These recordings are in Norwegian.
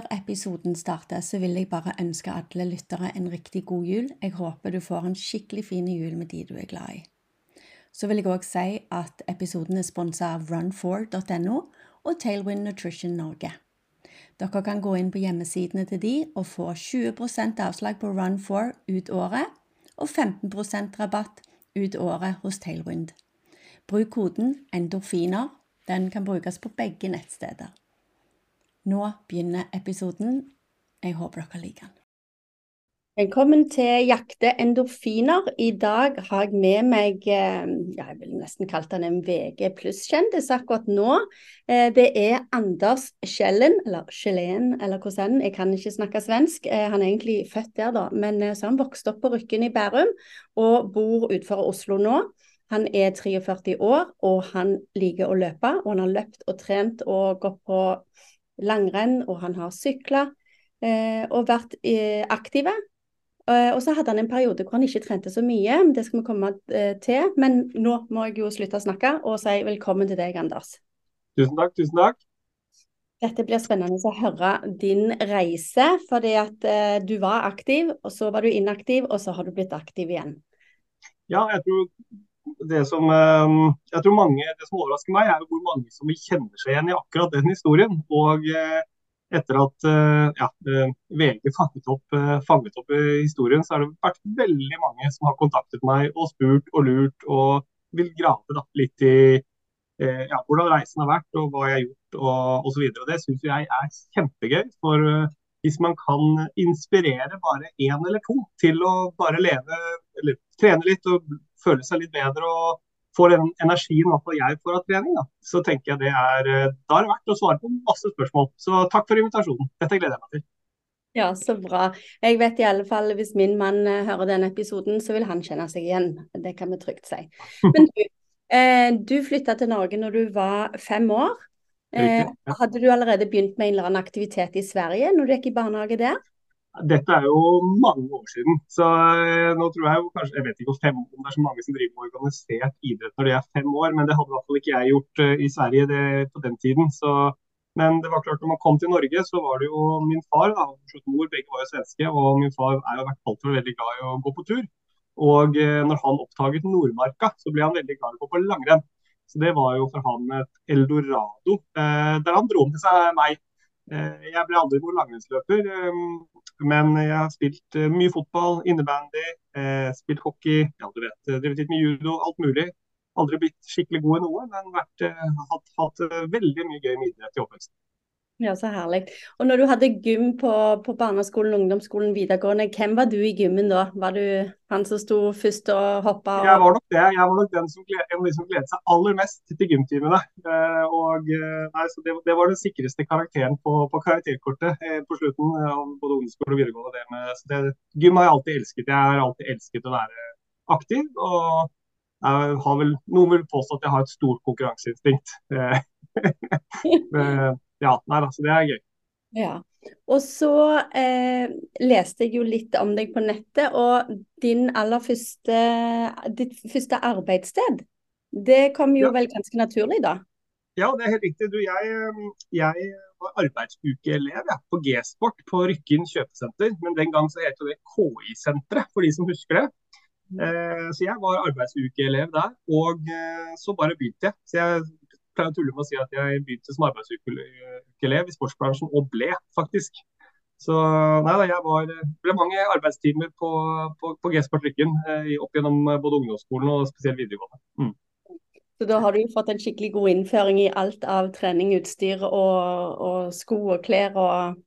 Før episoden starter, så vil jeg bare ønske alle lyttere en riktig god jul. Jeg håper du får en skikkelig fin jul med de du er glad i. Så vil jeg òg si at episoden er sponsa av run4.no og Tailwind Nutrition Norge. Dere kan gå inn på hjemmesidene til de og få 20% avslag på Run4 ut året og 15% rabatt ut året hos Tailwind. Bruk koden endorfiner. Den kan brukes på begge nettsteder. Nå begynner episoden. Jeg håper dere liker den. Velkommen til Jakte endorfiner. I dag har jeg med meg eh, ja, jeg vil nesten kalt han en VG pluss-kjendis akkurat nå. Eh, det er Anders Schellen, eller Schellen, eller hvordan. Jeg kan ikke snakke svensk. Eh, han er egentlig født der, da. Men så han vokst opp på Rykken i Bærum og bor utenfor Oslo nå. Han er 43 år, og han liker å løpe. Og han har løpt og trent og gått på langrenn, og han har sykla eh, og vært eh, aktive. Eh, og så hadde han en periode hvor han ikke trente så mye, det skal vi komme eh, til. Men nå må jeg jo slutte å snakke og si velkommen til deg, Anders. Tusen takk, tusen takk. Dette blir spennende å høre din reise, fordi at eh, du var aktiv, og så var du inaktiv, og så har du blitt aktiv igjen. Ja, jeg tror det som, eh, jeg tror mange, det som overrasker meg, er hvor mange som kjenner seg igjen i akkurat den historien. Og eh, etter at eh, ja, VG fanget opp, fanget opp historien, så har det vært veldig mange som har kontaktet meg og spurt og lurt og vil grave da, litt i ja, hvordan reisen har vært og hva jeg har gjort og osv. Det syns jeg er kjempegøy. For hvis man kan inspirere bare én eller to til å bare leve, eller trene litt og føle seg litt bedre og få den energien hvert jeg får av trening, da, så tenker jeg det er eh, Da er det verdt å svare på masse spørsmål. Så takk for invitasjonen. Dette gleder jeg meg til. Ja, så bra. Jeg vet i alle fall hvis min mann eh, hører denne episoden, så vil han kjenne seg igjen. Det kan vi trygt si. Men du, eh, du flytta til Norge når du var fem år. Eh, hadde du allerede begynt med en eller annen aktivitet i Sverige når du gikk i barnehage der? Dette er jo mange år siden. Så eh, nå tror jeg jo kanskje Jeg vet ikke om, fem, om det er så mange som driver med organisert idrett når de er fem år, men det hadde i hvert fall ikke jeg gjort uh, i Sverige det, på den tiden. Så, men det var klart når man kom til Norge, så var det jo min far da, og mor, begge var jo svenske, og min far er jo vært alltid veldig glad i å gå på tur. Og uh, når han oppdaget Nordmarka, så ble han veldig glad i å gå på langrenn. Så det var jo for han et eldorado, uh, der han dro med seg meg. Jeg ble aldri noen langrennsløper, men jeg har spilt eh, mye fotball, innebandy, eh, spilt hockey, ja du vet, eh, drevet litt med judo, alt mulig. Aldri blitt skikkelig god i noe, men vært, hatt, hatt veldig mye gøy med idrett i oppveksten. Ja, så herlig. Og når du hadde gym på, på barneskolen, ungdomsskolen, videregående, hvem var du i gymmen da? Var du han som sto først og hoppa? Og... Jeg var nok det. Jeg var nok den som, gled, en som gledet seg aller mest til gymtimene. Eh, og eh, nei, så det, det, var den sikreste karakteren på, på karakterkortet eh, på slutten både ungdomsskole og videregående. Det med, så det, gym har jeg alltid elsket. Jeg har alltid elsket å være aktiv. og jeg har vel, Noen vil påstå at jeg har et stort konkurranseinstinkt. ja, nei altså så det er gøy. Ja. Og så eh, leste jeg jo litt om deg på nettet, og din aller første, ditt første arbeidssted, det kom jo ja. vel ganske naturlig da? Ja, det er helt riktig. Du, jeg, jeg var arbeidsukeelev ja, på G-sport på Rykken kjøpesenter. Men den gang så het det KI-senteret, for de som husker det. Mm. Eh, så jeg var arbeidsukeelev der, og eh, så bare begynte jeg. Så jeg pleier å tulle med å si at jeg begynte som arbeidsukelev i sportsbransjen, og ble, faktisk. Så nei da, jeg var, ble mange arbeidstimer på, på, på G-sport Lykken eh, opp gjennom både ungdomsskolen og spesielt videregående. Mm. Så da har du fått en skikkelig god innføring i alt av trening, utstyr og, og sko og klær og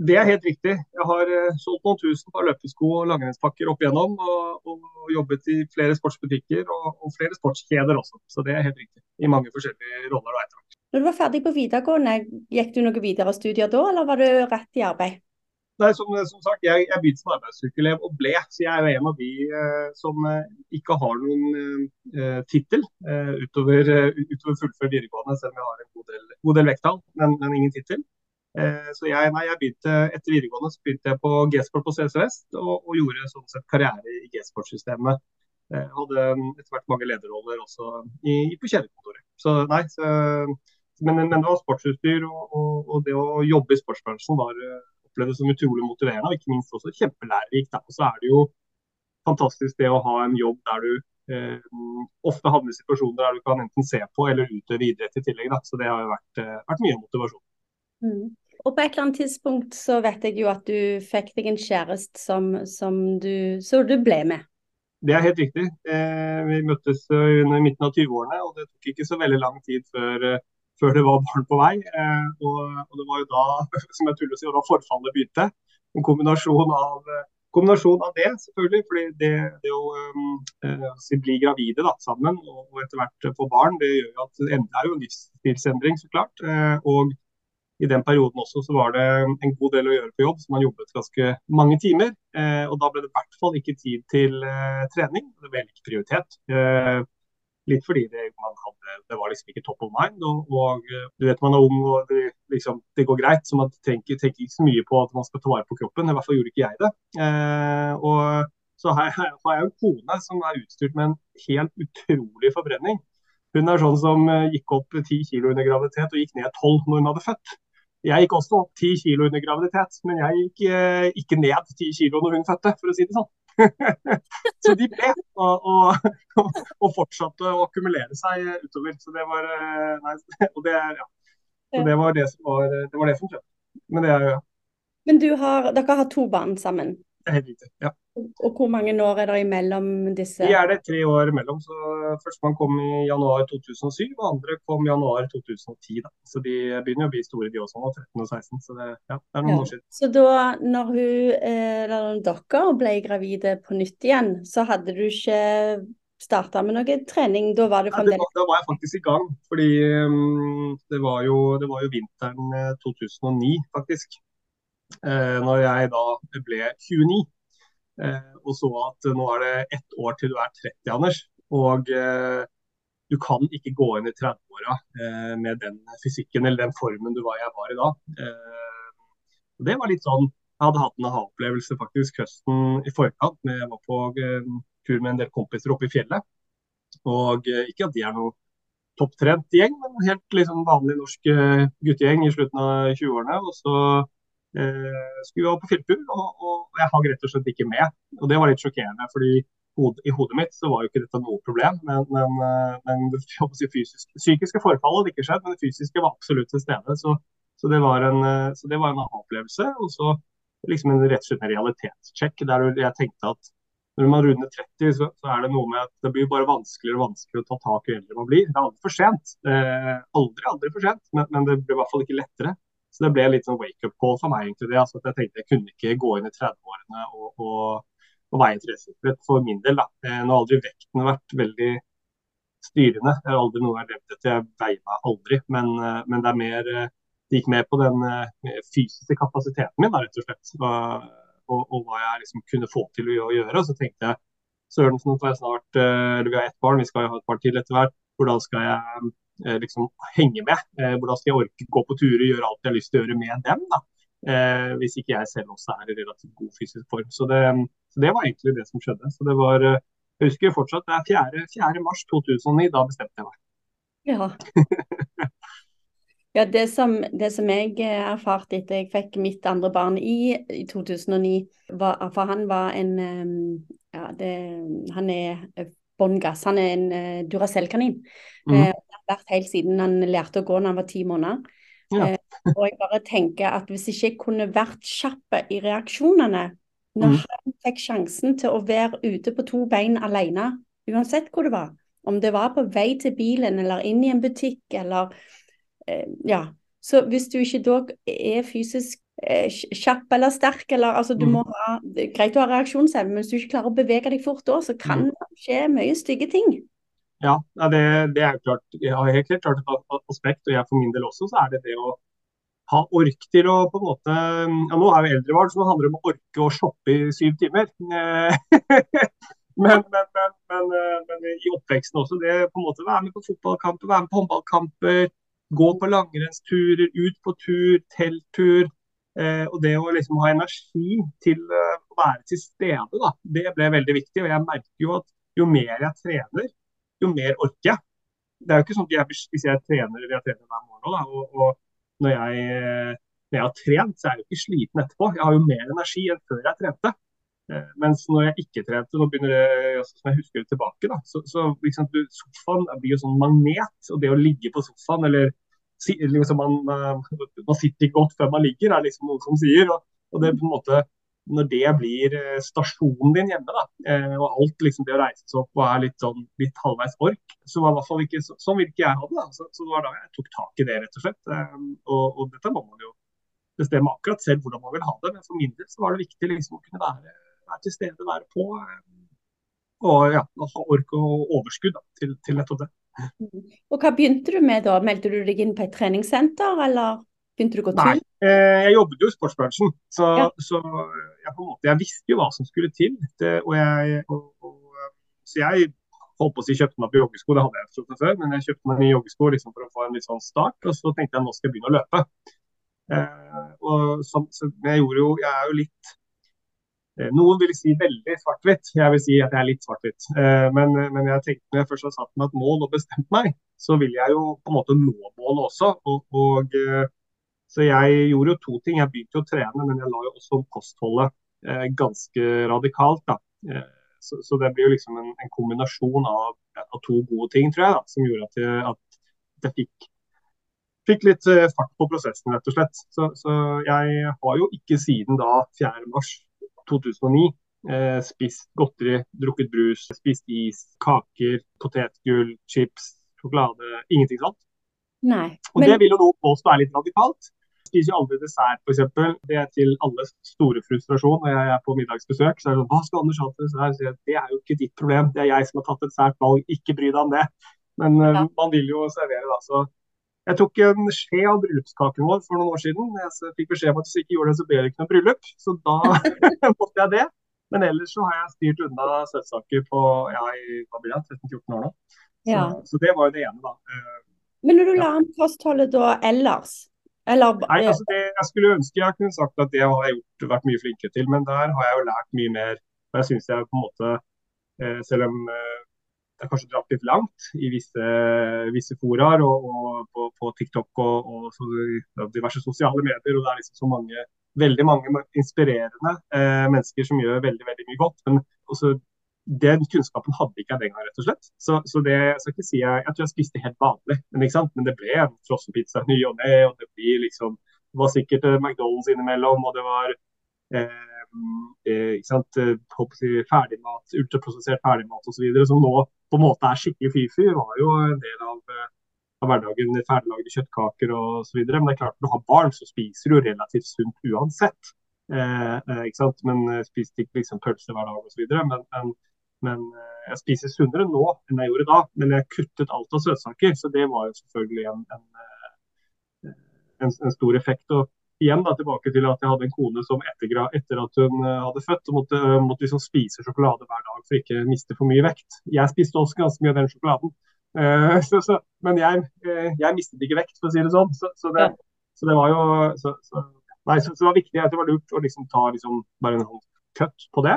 det er helt riktig. Jeg har uh, solgt noen tusen par løpesko og langrennspakker opp igjennom. Og, og, jobbet i flere sportsbutikker og, og, flere sportskjeder også. Så det er helt riktig. I mange forskjellige roller og etter. Når du var ferdig på videregående, gikk du noe videre studier da, eller var du rett i arbeid? Nei, som, som sagt, jeg, jeg begynte som arbeidssykelelev og ble, så jeg er en av de eh, som uh, ikke har noen eh, tittel utover, utover fullført videregående, selv om jeg har en god del, god del vekttall, men, men ingen tittel. Eh, så jeg, nei, jeg begynte, Etter videregående så begynte jeg på G-sport på CS Vest og, og, gjorde sånn sett karriere i G-sportsystemet. Eh, hadde etter hvert mange lederroller også i, på kjedekontoret. Så nei, så, men, men, det var sportsutstyr og, og, og, det å jobbe i sportsbransjen var opplevdes som utrolig motiverende og ikke minst også kjempelærerikt. Og så er det jo fantastisk det å ha en jobb der du eh, ofte havner i situasjoner der du kan enten se på eller utøve idrett i tillegg. Da. Så det har jo vært, eh, vært mye motivasjon. Mm. Og på et eller annet tidspunkt så vet jeg jo at du fikk deg en kjæreste som, som du, så du ble med. Det er helt riktig. Eh, vi møttes under midten av 20-årene, og det tok ikke så veldig lang tid før, eh, før det var barn på vei. Eh, og, og, det var jo da som jeg tuller å si, da forfallet begynte. En kombinasjon av, kombinasjon av det, selvfølgelig. fordi det, det å um, bli gravide da, sammen og, og etter hvert få barn, det gjør jo at det er jo en livsstilsendring, så klart. Eh, og i den perioden også så var det en god del å gjøre på jobb, så man jobbet ganske mange timer. Eh, og da ble det i hvert fall ikke tid til eh, trening. Det ble ikke prioritet. Eh, litt fordi det, hadde, det, var liksom ikke top of mind. Og, og, eh, du vet man er ung og det, liksom, det går greit, så man tenker, tenker, ikke så mye på at man skal ta vare på kroppen. I hvert fall gjorde ikke jeg det. Eh, og så har jeg, har jeg en kone som er utstyrt med en helt utrolig forbrenning. Hun er sånn som eh, gikk opp 10 kilo under graviditet og gikk ned 12 når hun hadde født. Jeg gikk også ti kilo under graviditet, men jeg gikk eh, ikke ned ti kilo når hun fødte, for å si det sånn. så de ble, og, og, og, fortsatte å akkumulere seg utover. Så det var, eh, nei, og det, ja. så det var det som var, det var det som skjedde. Men det er jo ja. Men har, dere har to barn sammen? Helt riktig, ja. Og hvor mange år er det imellom disse? Vi er det tre år imellom. så Førstemann kom i januar 2007, og andre kom i januar 2010. Da. Så de begynner å bli store, de også, nå, 13 og 16. Så det, ja, det er noen ja. år siden. Så da når hun, eh, eller dere ble gravide på nytt igjen, så hadde du ikke starta med noe trening? Da var ja, Da var jeg faktisk i gang. Fordi um, det, var jo, det, var jo, vinteren 2009, eh, faktisk. Eh, når jeg da ble 29 eh, og så at nå er det ett år til du er 30, Anders. Og eh, du kan ikke gå inn i 30-åra med den fysikken eller den formen du var jeg var i da. det var litt sånn Jeg hadde hatt en aha-opplevelse faktisk høsten i forkant. Jeg var på tur med en del kompiser oppe i fjellet. Og ikke at de er noe topptrent gjeng, men helt liksom vanlig norsk guttegjeng i slutten av 20-årene. Og så skulle vi på fjelltur, og, og, jeg hang rett og slett ikke med. Og Det var litt sjokkerende, fordi i hodet mitt så var jo ikke dette noe problem. Men, men, eh, men det fysiske, psykiske forfallet hadde ikke skjedd, men det fysiske var absolutt til stede. Så, så det var en, eh, så en aha-opplevelse. Og så liksom en rett og slett en realitetssjekk der jeg tenkte at når man runder 30, så, så, er det noe med at det blir bare vanskeligere og vanskeligere å ta tak i eldre man blir. Det er aldri for sent. Eh, aldri, aldri for sent, men, men, det blir i hvert fall ikke lettere. Så det ble litt sånn wake-up call for meg. egentlig altså at Jeg tenkte jeg kunne ikke gå inn i 30-årene og, og, og veie interessesikkerhet for min del. da. Eh, nå har aldri vekten vært veldig styrende. Det er aldri noe jeg har levd etter. Jeg veier meg aldri. Men, eh, men, det er mer eh, det gikk mer på den fysiske kapasiteten min, da, rett og slett. Og, og, og, hva jeg liksom kunne få til å gjøre. Og så tenkte jeg søren, nå får jeg snart eller Vi har ett barn, vi skal jo ha et par til etter hvert. Hvordan skal jeg liksom henge med. Eh, hvordan skal jeg orke gå på turer, gjøre alt jeg har lyst til å gjøre med dem? da? Eh, hvis ikke jeg selv også er i relativt god fysisk form. Så det, så det, var egentlig det som skjedde. Så det var, Jeg husker fortsatt det er 4. 4. mars 2009, da bestemte jeg meg. Ja. ja det, som, det som jeg erfarte etter jeg fikk mitt andre barn i, i 2009, var, for han var en ja, det, Han er bånn gass. Han er en uh, Duracell-kanin. Mm. Uh, vært helt siden han lærte å gå når han var ti måneder. Ja. Eh, og jeg bare tenker at hvis ikke jeg kunne vært kjapp i reaksjonene når mm. han fikk sjansen til å være ute på to bein alene, uansett hvor det var, om det var på vei til bilen eller inn i en butikk eller eh, Ja. Så hvis du ikke da er fysisk eh, kjapp eller sterk, eller altså du mm. må ha det er Greit å ha reaksjonsevne, men hvis du ikke klarer å bevege deg fort da, så kan mm. det skje mye stygge ting. Ja, det, det er klart, jeg har helt klart et aspekt, og jeg for min del også, så er det det å ha ork til å på en måte ja Nå er jo eldrebarn, så det handler om å orke å shoppe i syv timer. men, men, men, men, i oppveksten også, det på en måte være med på fotballkamper, være med på håndballkamper, gå på langrennsturer, ut på tur, telttur. Eh, og det å liksom ha energi til uh, å være til stede, da, det ble veldig viktig. Og jeg merker jo at jo mer jeg trener, jo mer orker jeg. det er jo ikke sånn at jeg, Hvis jeg trener eller jeg trener hver morgen, da, og, og når, jeg, når jeg har trent, så er jeg jo ikke sliten etterpå. Jeg har jo mer energi enn før jeg trente. Eh, mens når jeg ikke trente, nå begynner det, altså, som jeg husker tilbake, da, så, så liksom, sofaen blir jo sånn magnet. Og det å ligge på sofaen eller liksom, man, man, sitter ikke godt før man ligger, er liksom noen som sier. Og, og det på en måte når det blir eh, stasjonen din hjemme, da, eh, og alt liksom det å reise seg opp og er litt sånn litt halvveis ork, så var i hvert fall ikke sånn vil ikke jeg ha det. da, så, så, det var da jeg tok tak i det, rett og slett. Um, og, og, dette må man jo bestemme akkurat selv hvordan man vil ha det, men for min del så var det viktig liksom å kunne være, være til stede, være på. Um, og ja, ha ork og overskudd da, til, til nettopp det. Og Hva begynte du med da? Meldte du deg inn på et treningssenter, eller? Begynte du å gå tur? Nei, eh, jeg jobbet jo i sportsbransjen. Så, ja. så jeg, måte, jeg, visste jo hva som skulle til. Det, og jeg, og, og, så jeg holdt på å si kjøpte meg på joggesko, det hadde jeg fra før, men jeg kjøpte meg nye joggesko liksom, for å få en litt sånn start. Og så tenkte jeg nå skal jeg begynne å løpe. Eh, og så, så jeg gjorde jo Jeg er jo litt eh, noen vil si veldig svart-hvitt. Jeg vil si at jeg er litt svart-hvitt. Eh, men, men, jeg tenkte når jeg først har satt meg et mål og bestemt meg, så vil jeg jo på en måte nå målet også. Og, og så jeg gjorde jo to ting. Jeg begynte jo å trene, men jeg la jo også kostholdet eh, ganske radikalt. da. Eh, så, så, det blir jo liksom en, en kombinasjon av, av, to gode ting, tror jeg, da, som gjorde at jeg, at jeg fikk, fikk, litt eh, fart på prosessen, rett og slett. Så, så, jeg har jo ikke siden da 4.3.2009 eh, spist godteri, drukket brus, spist is, kaker, potetgull, chips, sjokolade, ingenting sånt. Nei, men... Og det vil jo noen påstå er litt radikalt spiser jo aldri dessert, f.eks. Det er til alles store frustrasjon når jeg er på middagsbesøk. Så er det sånn Hva skal Anders ha til dessert? Så det er jo ikke ditt problem. Det er jeg som har tatt et sært valg. Ikke bry deg om det. Men eh, ja. man vil jo servere, da. Så jeg tok en skje av bryllupskaken vår for noen år siden. Jeg fikk beskjed om at hvis jeg ikke gjorde det, så ble det ikke noe bryllup. Så da måtte jeg det. Men ellers så har jeg styrt unna søtsaker på ja, i 13-14 år nå. Så, ja. så, det var jo det ene, da. Eh, Men når du la om kostholdet da ellers, eller, Nei, altså det, Jeg skulle ønske jeg kunne sagt at det har jeg gjort, vært mye flinkere til, men der har jeg jo lært mye mer. Og jeg synes jeg på en måte, eh, Selv om eh, det er kanskje dratt litt langt i visse, visse foraer og, og på, på, TikTok og, og så, diverse sosiale medier, og det er liksom så mange, veldig mange inspirerende eh, mennesker som gjør veldig veldig mye godt. men også den kunnskapen hadde ikke jeg den gang, rett og slett. Så, så det skal ikke si jeg, jeg tror jeg spiste helt vanlig, men, men det ble en frossenpizza ny og ne. Og det blir liksom, det var sikkert uh, McDonald's innimellom, og det var eh, eh, ikke sant? Eh, ferdigmat, ultraprosessert ferdigmat osv. Som nå på en måte er skikkelig fy-fy. Var jo en del av, eh, av hverdagen ferdiglagde kjøttkaker osv. Men det er klart når du har barn, så spiser du relativt sunt uansett. Eh, ikke sant? Men spiste ikke liksom pølse hver dag osv. Men, men men eh, jeg spiser sunnere nå enn jeg gjorde da. Men jeg kuttet alt av søtsaker, så det var jo selvfølgelig en, en, eh, en, en stor effekt. Og igjen da, tilbake til at jeg hadde en kone som etter, etter at hun eh, hadde født, måtte, måtte liksom spise sjokolade hver dag for ikke miste for mye vekt. Jeg spiste også ganske mye av den sjokoladen. Så, så, men jeg, jeg, mistet ikke vekt, for å si det sånn. Så, så det, det, var jo nei, så, det var viktig. Det var lurt å liksom ta liksom, bare en hånd cut på det.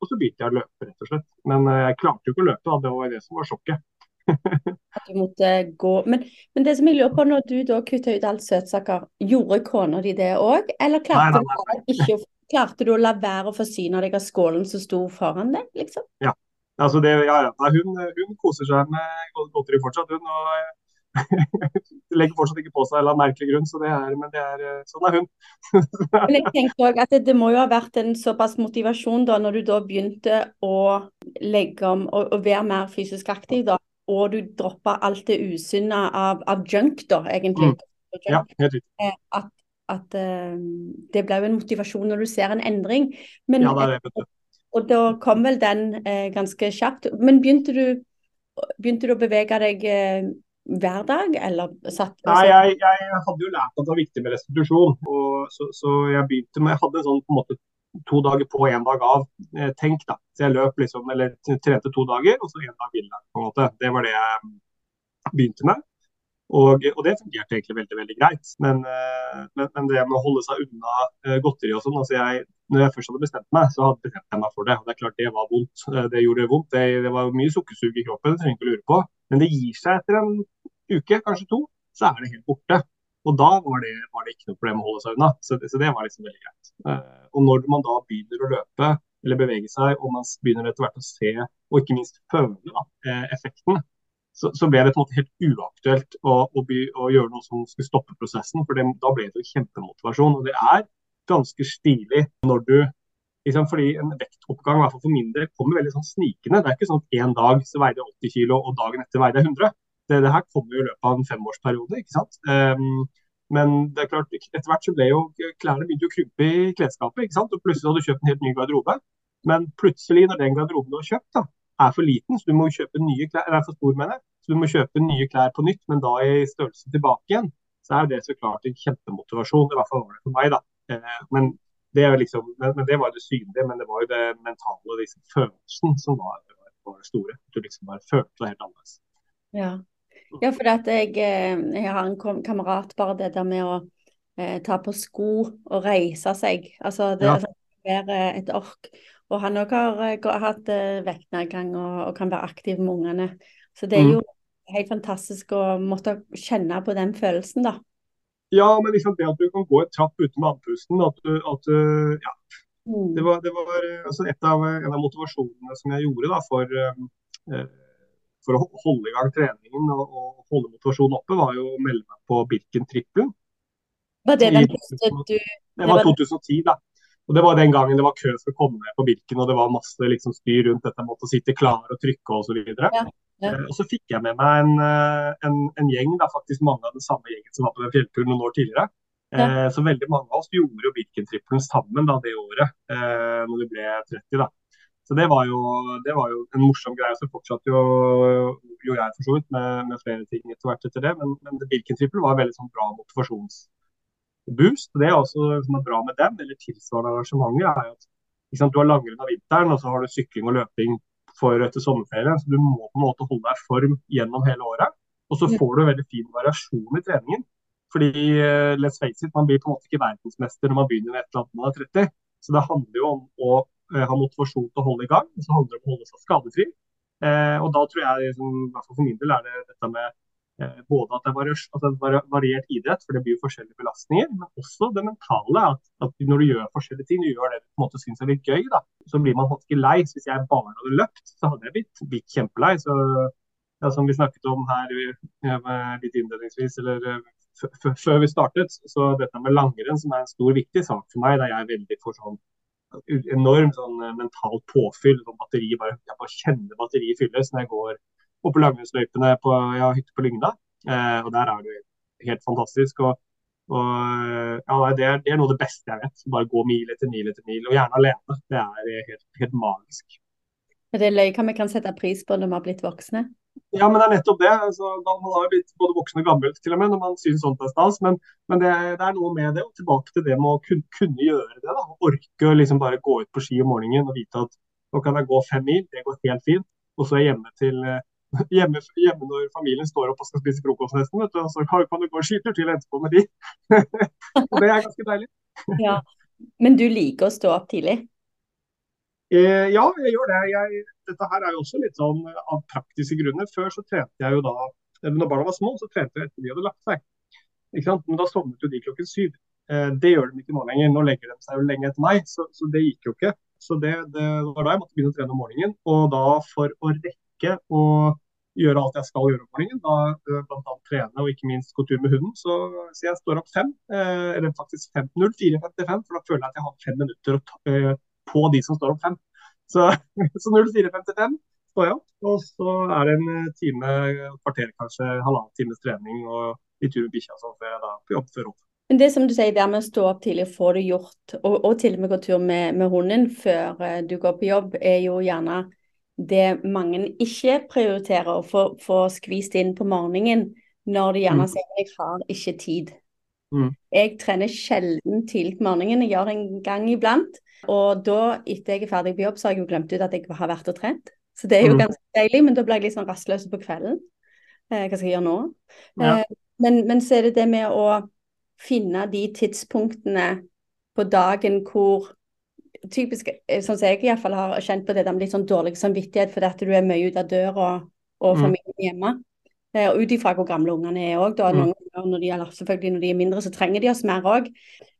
Og så begynte jeg å løpe, rett og slett. Men eh, jeg klarte jo ikke å løpe, da. det var det som var sjokket. At du måtte gå. Men, men, det som jeg lurer på, når du da kutta ut alt søtsaker, gjorde kona di det òg? Eller klarte, nei, nei, nei. Du ikke, klarte, du å la være å forsyne deg av skålen som sto foran deg, liksom? Ja. Altså det, ja, ja. Hun, hun, koser seg med godteri fortsatt, hun. og legger fortsatt ikke på seg av merkelig grunn, så det er, men det er, eh, sånn er hun. men jeg tenkte også at det, det, må jo ha vært en såpass motivasjon da, når du da begynte å legge om og, og være mer fysisk aktiv, da, og du droppa alt det usunne av, av, junk, da, egentlig. Mm. Ja, helt riktig. Eh, at, at uh, det ble jo en motivasjon når du ser en endring. Men, ja, det er det. Og, da kom vel den uh, ganske kjapt. Men begynte du, begynte du å bevege deg uh, hver dag, eller satt Nei, jeg, jeg, hadde jo lært at det var viktig med restitusjon. Og så, så, jeg begynte med Jeg hadde en sånn på en måte to dager på, én dag av. Eh, tenk, da. Så jeg løp liksom, eller trente to dager, og så én dag hvile. på en måte. Det var det jeg begynte med. Og, og, det fungerte egentlig veldig veldig greit. Men, eh, men, men det med å holde seg unna eh, godteri og sånn altså jeg, Når jeg først hadde bestemt meg, så hadde jeg bestemt meg for det. Og det er klart det var vondt. Det gjorde vondt. Det, det var mye sukkersug i kroppen, det trenger ikke å lure på. Men det gir seg etter en uke, kanskje to, så er det helt borte. Og da var det, var det ikke noe problem å holde seg unna. Så det, så det var liksom veldig greit. Uh, og når man da begynner å løpe eller bevege seg, og man begynner etter hvert å se og ikke minst føle da, eh, effekten, så, så, ble det på en måte helt uaktuelt å, å, by, å gjøre noe som skulle stoppe prosessen. For det, da ble det jo kjempemotivasjon. Og det er ganske stilig når du liksom, fordi en vektoppgang, i hvert fall for min del, kommer veldig sånn snikende. Det er ikke sånn at en dag så veide jeg 80 kg, og dagen etter veide jeg 100. Det, det, her kommer jo i løpet av en femårsperiode. ikke sant? Um, men det er klart, etter hvert så ble jo klærne begynte å krympe i klesskapet. ikke sant? Og plutselig hadde du kjøpt en helt ny garderobe. Men plutselig, når den garderoben du har kjøpt, da, er for liten, så du må kjøpe nye klær, eller er for stor, mener jeg, så du må kjøpe nye klær på nytt, men da i størrelse tilbake igjen, så er det så klart en kjempemotivasjon. I hvert fall var det for meg, da. Eh, men det, liksom, men, det var det synlige, men det var jo det mentale, liksom, følelsen, som var, var det store. Du liksom bare følte det helt annerledes. Ja. ja, for jeg, eh, jeg har en kamerat, bare det der med å eh, ta på sko og reise seg. Altså det ja. være et ork. Og han òg har, har, eh, hatt vektnedgang og, og, kan være aktiv med ungene. Så det er mm. jo helt fantastisk å måtte kjenne på den følelsen, da. Ja, men liksom det at du kan gå et trapp uten med andpusten, at du, at ja. Mm. Det var, det var altså et av, en av motivasjonene som jeg gjorde da, for, eh, for å holde i gang treningen og, og, holde motivasjonen oppe, var jo å melde meg på Birken Trippel. Var det den første du Det var 2010, da. Og Det var den gangen det var kø for å komme ned på Birken, og det var masse liksom, styr rundt dette med å sitte klar og trykke osv. Ja. Ja. Eh, og så fikk jeg med meg en, eh, en, en gjeng, da, faktisk mange av den samme gjengen som var på den fjellturen noen år tidligere. Ja. Eh, så veldig mange av oss gjorde jo Birken-trippelen sammen da, det året, eh, når vi ble 30. da. Så det var, jo, det var jo en morsom greie. Så fortsatte jo, jo jeg for så vidt med, med, flere ting etter hvert etter det. Men, men Birken-trippel var veldig sånn bra motivasjonsboost. Det er også som er bra med dem, eller tilsvarende arrangementer, er at sant, du har langrenn av vinteren, og så har du sykling og løping for etter sommerferien. Så du må på en måte holde deg i form gjennom hele året. Og så får du veldig fin variasjon i treningen. Fordi uh, let's face it, man blir på en måte ikke verdensmester når man begynner med et eller annet man er 30. Så det handler jo om å uh, ha motivasjon til å holde i gang, og så handler det om å holde seg skadefri. Eh, og da tror jeg, liksom, i hvert fall for min del, er det dette med både at det er altså variert idrett, for det blir jo forskjellige belastninger, men også det mentale. At, at, når du gjør forskjellige ting, du gjør det du på en måte syns er litt gøy, da, så blir man ikke lei. Så hvis jeg bare hadde løpt, så hadde jeg blitt, blitt kjempelei. Så ja, som vi snakket om her litt innledningsvis, eller før vi startet, så dette med langrenn som er en stor, viktig sak for meg, der jeg er veldig for sånn enormt sånn mentalt påfyll. Sånn batteri, bare, jeg bare kjenner batteriet fylles når jeg går oppe langrennsløypene på ja, hytte på Lygna, eh, og der er det helt fantastisk. og, og ja, det, er, det, er, noe av det beste jeg vet. Bare gå mil etter mil etter mil, og gjerne alene. Det er helt, helt magisk. Er det løy hva vi kan sette pris på når vi har blitt voksne? Ja, men det er nettopp det. Altså, man har blitt både voksen og gammel til og med når man syns sånt er stas. Men, men det, det, er noe med det. Og tilbake til det med å kunne, kunne gjøre det. da, Orke å liksom bare gå ut på ski om morgenen og vite at nå kan jeg gå fem mil, det går helt fint. Og så er jeg hjemme til eh, hjemme, hjemme, når familien står opp og skal spise frokost nesten, vet du, og så kan du gå en skitur til etterpå med de. og det er ganske deilig. ja. Men du liker å stå opp tidlig? Eh, ja, jeg gjør det. Jeg, dette her er jo også litt sånn av praktiske grunner. Før så trente jeg jo da Når barna var små, så trente jeg etter de hadde lagt seg. Ikke sant? Men da sovnet jo de klokken syv. Eh, det gjør de ikke nå lenger. Nå legger de seg jo lenge etter meg, så, så det gikk jo ikke. Så det, det, var da jeg måtte begynne å trene om morgenen. Og da for å rekke rekke å gjøre alt jeg skal gjøre om morgenen. Da eh, bl.a. trene og ikke minst gå tur med hunden. Så, så jeg står opp fem, eh, eller faktisk 04.55, for da føler jeg at jeg har fem minutter eh, på de som står opp fem. Så, så 04.55 står jeg opp, og så er det en time, kvarter kanskje, halvannen times trening og litt tur med bikkja sånn før jeg da på jobb før opp. Men det som du sier, der med å stå opp tidlig og få det gjort, og, og til og med gå tur med, med hunden før du går på jobb, er jo gjerne det mange ikke prioriterer å få, få skvist inn på morgenen, når de gjerne mm. sier at jeg har ikke tid. Mm. Jeg trener sjelden tidlig på morgenen, jeg gjør det en gang iblant. Og da, etter jeg er ferdig på jobb, så har jeg jo glemt ut at jeg har vært og trent. Så det er jo mm. ganske deilig, men da blir jeg litt sånn rastløs på kvelden. Eh, hva skal jeg gjøre nå? Ja. Eh, men, men, så er det det med å finne de tidspunktene på dagen hvor typisk, eh, sånn som jeg i hvert fall har kjent på det, med litt sånn dårlig samvittighet fordi at du er mye ute av døra og og familien hjemme. Eh, og ut ifra hvor gamle ungene er òg. Mm. Noen ganger når de, eller selvfølgelig når de er mindre, så trenger de oss mer òg.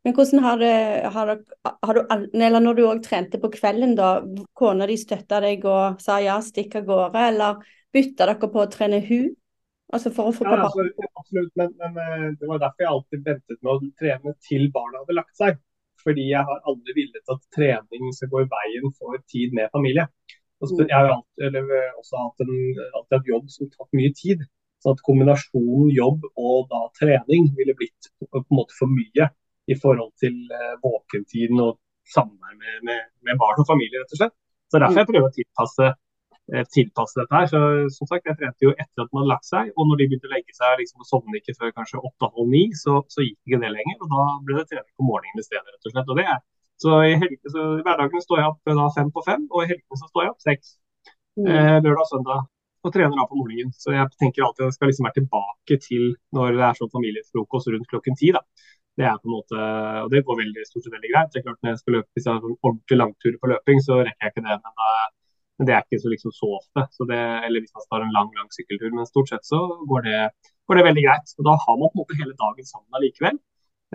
Men hvordan har det, har det har du, Eller når du òg trente på kvelden, da. Kona di støtta deg og sa ja, stikk av gårde, eller bytta dere på å trene hun? Altså for å få Ja, på altså, absolutt, men, men eh, det var derfor jeg alltid ventet med å trene til barna hadde lagt seg. Fordi jeg har aldri villet at trening skal gå i veien for tid med familie. Mm. jeg har alltid, eller, eh, også hatt en, alltid hatt jobb som tatt mye tid. Så at kombinasjonen jobb og da trening ville blitt på, en måte for mye i forhold til eh, våkentiden og samvær med, med, med barn og familie, rett og slett. Så derfor jeg prøver å tilpasse tilpasse dette her. Så som sagt, Jeg trente jo etter at man hadde lagt seg, og når de begynte å legge seg liksom, og sovne ikke før kanskje åtte-halv ni, så, så gikk ikke det lenger. og Da ble det trening på morgenen i stedet. rett og slett. Og det er, så i, helgen, så i hverdagen står jeg opp eh, da fem på fem, og i helgene så står jeg opp seks. Mm. Eh, lørdag og søndag. Og trener da på morgenen. Så jeg tenker alltid at jeg skal liksom være tilbake til når det er sånn familiefrokost rundt klokken ti. da. Det er på en måte, og det går veldig, stort sett veldig greit. Det er klart Når jeg skal løpe hvis jeg har en ordentlig langturer på løping, så rekker jeg ikke det. Men, da, men det er ikke så, liksom, så ofte. Så det, eller hvis man tar en lang lang sykkeltur. Men stort sett så går det, går det veldig greit. Og Da har man på en måte hele dagen sammen allikevel.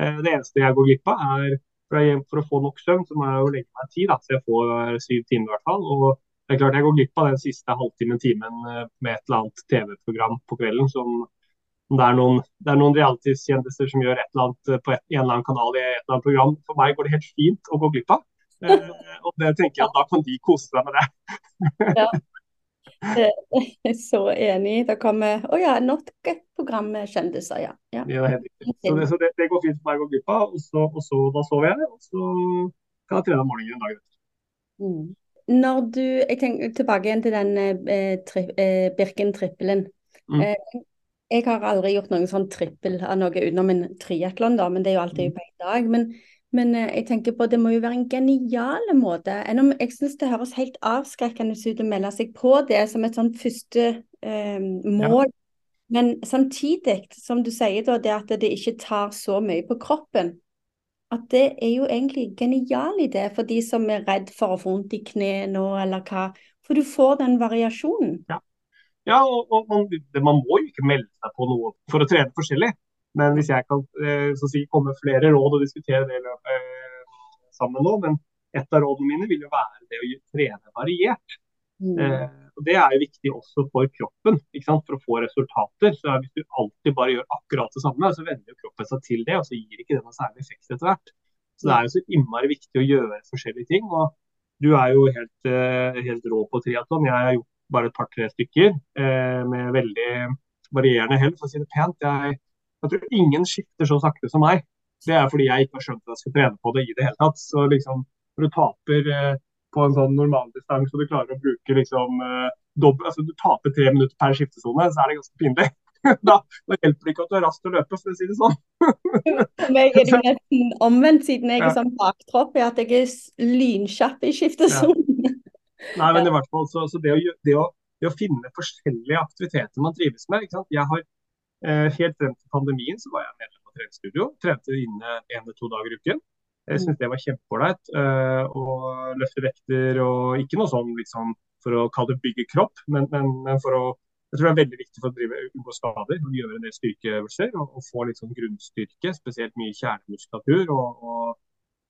Eh, det eneste jeg går glipp av, er for, å få nok søvn, så må jeg jo legge meg tid. Da, så jeg får syv timer i hvert fall. og det er klart Jeg går glipp av den siste halvtimen, timen eh, med et eller annet TV-program på kvelden. som det er noen, det er noen reality-kjendiser som gjør et eller annet på et, en eller annen kanal i et eller annet program. For meg går det helt fint å gå glipp av. Eh, og det tenker jeg at da kan de kose seg med det. Jeg er så enig. Da kommer Å ja, nok et program med kjendiser, ja. ja. Det er. Så, det, så det, det går fint for meg å gå glipp av. Og så, og så da sover jeg, og så kan jeg trene om morgenen en dag etter. Mm. Når du Jeg tenker tilbake igjen til den eh, tri, eh, Birken-trippelen. Mm. Eh, jeg har aldri gjort noen sånn trippel av noe utenom en triatlon, da, men det er jo alltid Mm. på én dag. Men, men eh, jeg tenker på det må jo være en genial måte. Enn om jeg syns det høres helt avskrekkende ut å melde seg på det som et sånn første eh, mål. Men samtidig, som du sier da, det at det ikke tar så mye på kroppen. At det er jo egentlig genial idé for de som er redd for å få vondt i kneet nå, eller hva. For du får den variasjonen. Ja, og, og man, man må jo ikke melde seg på noe for å trene forskjellig. Men hvis jeg kan eh, si, komme med flere råd og diskutere det eh, sammen nå, men et av rådene mine vil jo være det å trene variert. Mm. Eh, og Det er jo viktig også for kroppen, ikke sant? for å få resultater. Så Hvis du alltid bare gjør akkurat det samme, så venner jo kroppen seg til det, og så gir ikke det noe særlig effekt etter hvert. Så Det er jo så innmari viktig å gjøre forskjellige ting. og Du er jo helt, eh, helt rå på triatlon. Jeg har gjort bare et par-tre stykker eh, med veldig varierende hell, for å si det pent. Jeg, jeg tror ingen skifter så sakte som meg. Det er fordi jeg ikke har skjønt at jeg skal trene på det i det hele tatt. Så liksom, når du taper eh, på en sånn normaldistanse og du klarer å bruke liksom eh, dobbelt, altså du taper tre minutter per skiftesone, så er det ganske pinlig. da, da hjelper det ikke at du er rask til å løpe, for å si det sånn. For meg er det nesten omvendt, siden jeg er Ja. sånn baktropp, i at jeg er lynkjapp i skiftesonen. Nei, men i hvert fall, så, så det, å, det, å, det å finne forskjellige aktiviteter man trives med. ikke sant? Jeg har Helt frem til pandemien så var jeg medlem av treningsstudio. Trente inne én eller to dager i uken. Jeg syntes det var kjempeålreit. eh, å løfte vekter og ikke noe sånn liksom, for å kalle det bygge kropp, men, men, men for å jeg tror det er veldig viktig for å drive, unngå skader og gjøre en del styrkeøvelser og, og få litt sånn grunnstyrke, spesielt mye kjernemuskulatur og, og,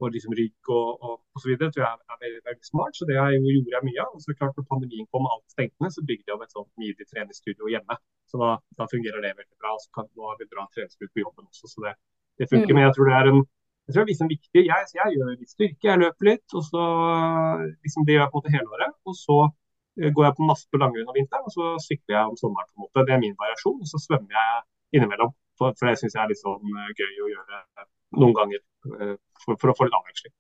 og liksom rygg og, og, og så videre, tror jeg er veldig, veldig smart. Så det jeg jo, gjorde jeg mye av. Og så klart når pandemien kom og alt stengte ned, så bygde jeg opp et sånt midi treningsstudio hjemme. Så da, da fungerer det veldig bra. Og så kan nå har vi bra treningsbruk på jobben også, så det, det funker. Mm. Men jeg tror det er en jeg tror det er liksom viktig. Jeg, jeg gjør litt styrke, jeg løper litt, og så liksom det gjør jeg på en måte hele året. Og så eh, går jeg på masse på langrenn om vinteren, og så sykler jeg om sommeren. på en måte. Det er min variasjon. Og så svømmer jeg innimellom, for, for det syns jeg er litt sånn eh, gøy å gjøre eh, noen ganger. eh, For, for å få litt avveksling.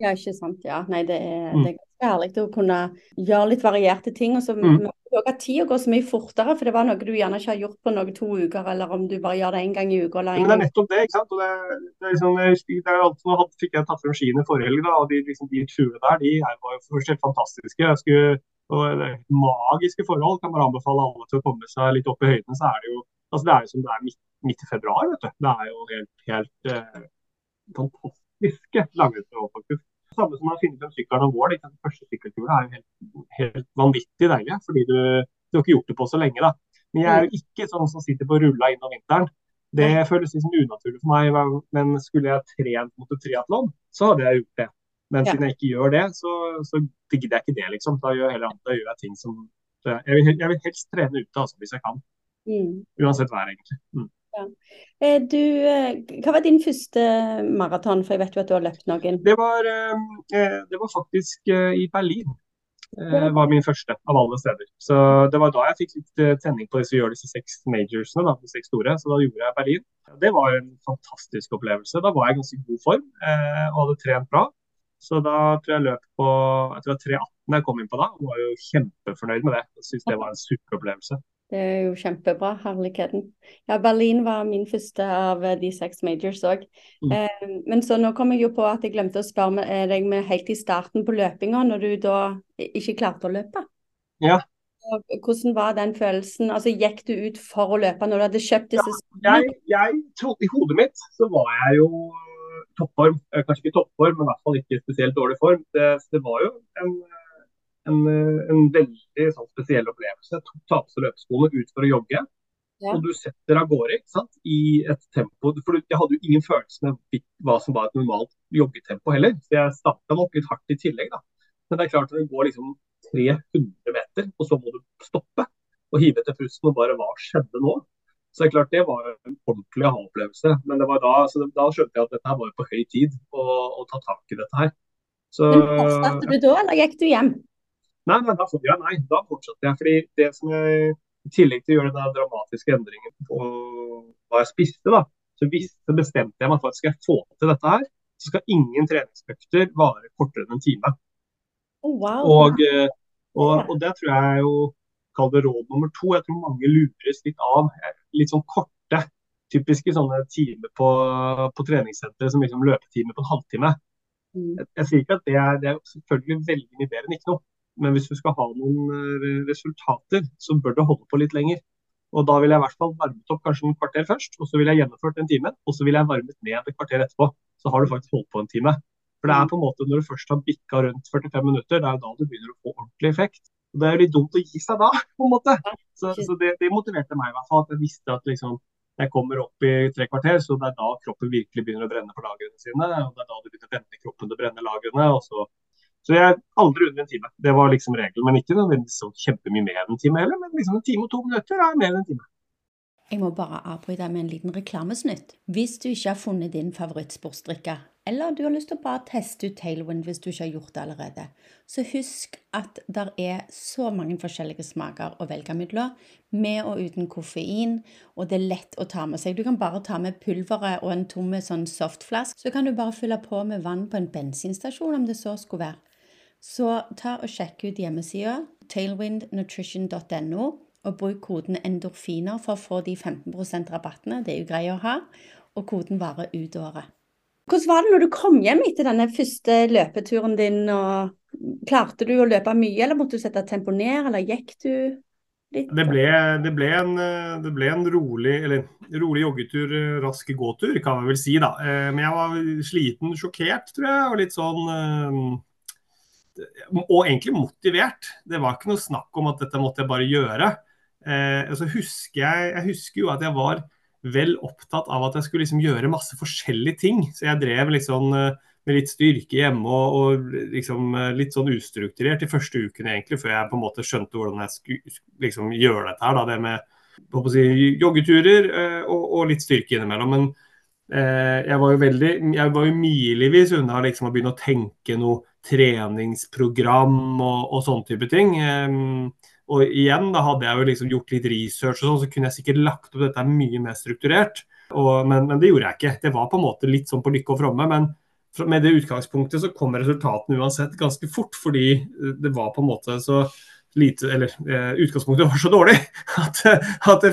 Ja, ikke sant. Ja, nei, det er, Mm. det er ganske herlig å kunne gjøre litt varierte ting. Og så Mm. at tida gå så mye fortere, for det var noe du gjerne ikke har gjort på noen to uker, eller om du bare gjør det én gang i uka eller Men gang. det er nettopp det. ikke sant? Og det, det er liksom, det er alltid, Nå fikk jeg tatt frem skiene forrige helg, og de, liksom, de turene der de var jo først helt fantastiske. Jeg skulle, og magiske forhold. Kan bare anbefale alle til å komme seg litt opp i høyden. så er Det jo altså det er jo som det er midt, midt i februar. vet du. Det er jo helt, helt eh, fantastiske langrennsnivå, faktisk. Samme som å finne frem sykkelen om våren. Den første sykkelturen er jo helt, helt vanvittig deilig. fordi du Du har ikke gjort det på så lenge, da. Men jeg er jo ikke sånn som sitter på rulla inn om vinteren. Det føles liksom unaturlig for meg. Men skulle jeg trent mot et triatlon, så hadde jeg gjort det. Men siden jeg ikke gjør det, så, så gidder jeg ikke det, liksom. Da gjør, heller, da gjør jeg ting som jeg vil, jeg vil helst trene ute altså, hvis jeg kan. Mm. Uansett vær, egentlig. Mm. Ja. Eh, du, eh, hva var din første maraton, for jeg vet jo at du har løpt noen? Det var, eh, det var faktisk i Berlin. Det var min første av alle steder. Så Det var da jeg fikk litt tenning på disse, gjør disse seks majorsene, da, de seks store. Så da gjorde jeg Berlin. Det var en fantastisk opplevelse. Da var jeg i ganske god form og hadde trent bra. Så da tror jeg løp på jeg tror 3.18 jeg kom inn på da. Og var jo kjempefornøyd med det. Jeg syns det var en superopplevelse. Det er jo kjempebra, herligheten. Ja, Berlin var min første av de seks majors òg. Mm. Eh, men så nå kom jeg jo på at jeg glemte å spørre eh, deg med helt i starten på løpinga, når du da ikke klarte å løpe. Ja. Hvordan var den følelsen? Altså, Gikk du ut for å løpe når du hadde kjøpt disse? Ja, jeg, jeg trodde I hodet mitt så var jeg jo toppform. Eh, kanskje ikke toppform, men i hvert fall ikke spesielt dårlig form. Det, det var jo en en, eh, en veldig sånn, spesiell opplevelse. Jeg tok ta på seg løpeskoene ut for å jogge. Ja. Og du setter av gårde i et tempo For jeg hadde jo ingen følelse av hva som var et normalt joggetempo heller. Så jeg starta nok litt hardt i tillegg. da. Men det er klart at det går liksom 300 meter, og så må du stoppe og hive etter pusten og bare hva skjedde nå? Så det er klart det var en ordentlig aha-opplevelse. Men det var da, da, skjønte jeg at dette her var på høy tid å, å ta tak i dette her. Så, Men Fortsatte du da, eller gikk du hjem? Nei, nei, da, ja, nei, da fortsatte jeg. fordi det som jeg, I tillegg til å gjøre den dramatiske endringen på hva jeg spiste, da, så visste, bestemte jeg meg for at skal jeg få til dette her, så skal ingen treningsøkter vare kortere enn en time. Oh, wow. og, eh, og, og, det tror jeg jo Kall det råd nummer to. Jeg tror mange lures litt av. Litt sånn korte, typiske sånne timer på, på treningssenteret som liksom løpetimer på en halvtime. Mm. Jeg, jeg, sier ikke at det er, det er selvfølgelig veldig mye bedre enn ikke noe. Men hvis du skal ha noen eh, resultater, så bør det holde på litt lenger. Og da vil jeg i hvert fall varmet opp kanskje en kvarter først, og så vil jeg gjennomført en time. Og så vil jeg varmet ned et kvarter etterpå. Så har du faktisk holdt på en time. For det er på en måte når du først har bikka rundt 45 minutter, det er da du begynner å få ordentlig effekt. Og det er jo litt dumt å gi seg da, på en måte. Så, så det, det, motiverte meg i hvert fall. At jeg visste at liksom, jeg kommer opp i tre kvarter, så det er da kroppen virkelig begynner å brenne for lagrene sine. og Det er da du begynner å vende kroppen til å brenne lagrene. og så så jeg er aldri under en time. Det var liksom regelen. Men ikke nødvendigvis så kjempemye mer enn en time heller. Men liksom en time og to minutter er mer enn en time. Jeg må bare avbryte med en liten reklamesnutt. Hvis du ikke har funnet din favorittsportsdrikke, eller du har lyst til å bare teste ut Tailwind hvis du ikke har gjort det allerede, så husk at det er så mange forskjellige smaker å velge mellom, med og uten koffein, og det er lett å ta med seg. Du kan bare ta med pulveret og en tom sånn softflask, så kan du bare fylle på med vann på en bensinstasjon om det så skulle være. Så ta og sjekk ut hjemmesida tailwindnutrition.no, og bruk koden endorfiner for å få de 15 rabattene. Det er jo greit å ha. Og koden varer ut året. Hvordan var det når du kom hjem etter denne første løpeturen din? og Klarte du å løpe mye, eller måtte du sette tempo ned, eller gikk du litt? Det ble, det ble, en, det ble en, rolig, eller, rolig joggetur, rask gåtur, kan jeg vel si. da. Eh, men jeg var sliten, sjokkert, tror jeg, og litt sånn eh, og egentlig motivert. Det var ikke noe snakk om at dette måtte jeg bare gjøre. Eh, så husker jeg, jeg husker jo at jeg var vel opptatt av at jeg skulle liksom gjøre masse forskjellige ting. Så jeg drev liksom med litt styrke hjemme og, og liksom eh, litt sånn ustrukturert de første ukene egentlig, før jeg på en måte skjønte hvordan jeg skulle liksom gjøre dette her. Da, det med si, joggeturer eh, og, og, litt styrke innimellom. Men eh, jeg var jo veldig, jeg var jo milevis unna liksom å begynne å tenke noe treningsprogram og, og sånne type ting. Og igjen, da hadde jeg jo liksom gjort litt research og sånn, så kunne jeg sikkert lagt opp dette mye mer strukturert. Og, men, men, det gjorde jeg ikke. Det var på en måte litt sånn på lykke og fromme. Men med det utgangspunktet så kom resultatene uansett ganske fort, fordi det var på en måte så lite Eller eh, utgangspunktet var så dårlig at, at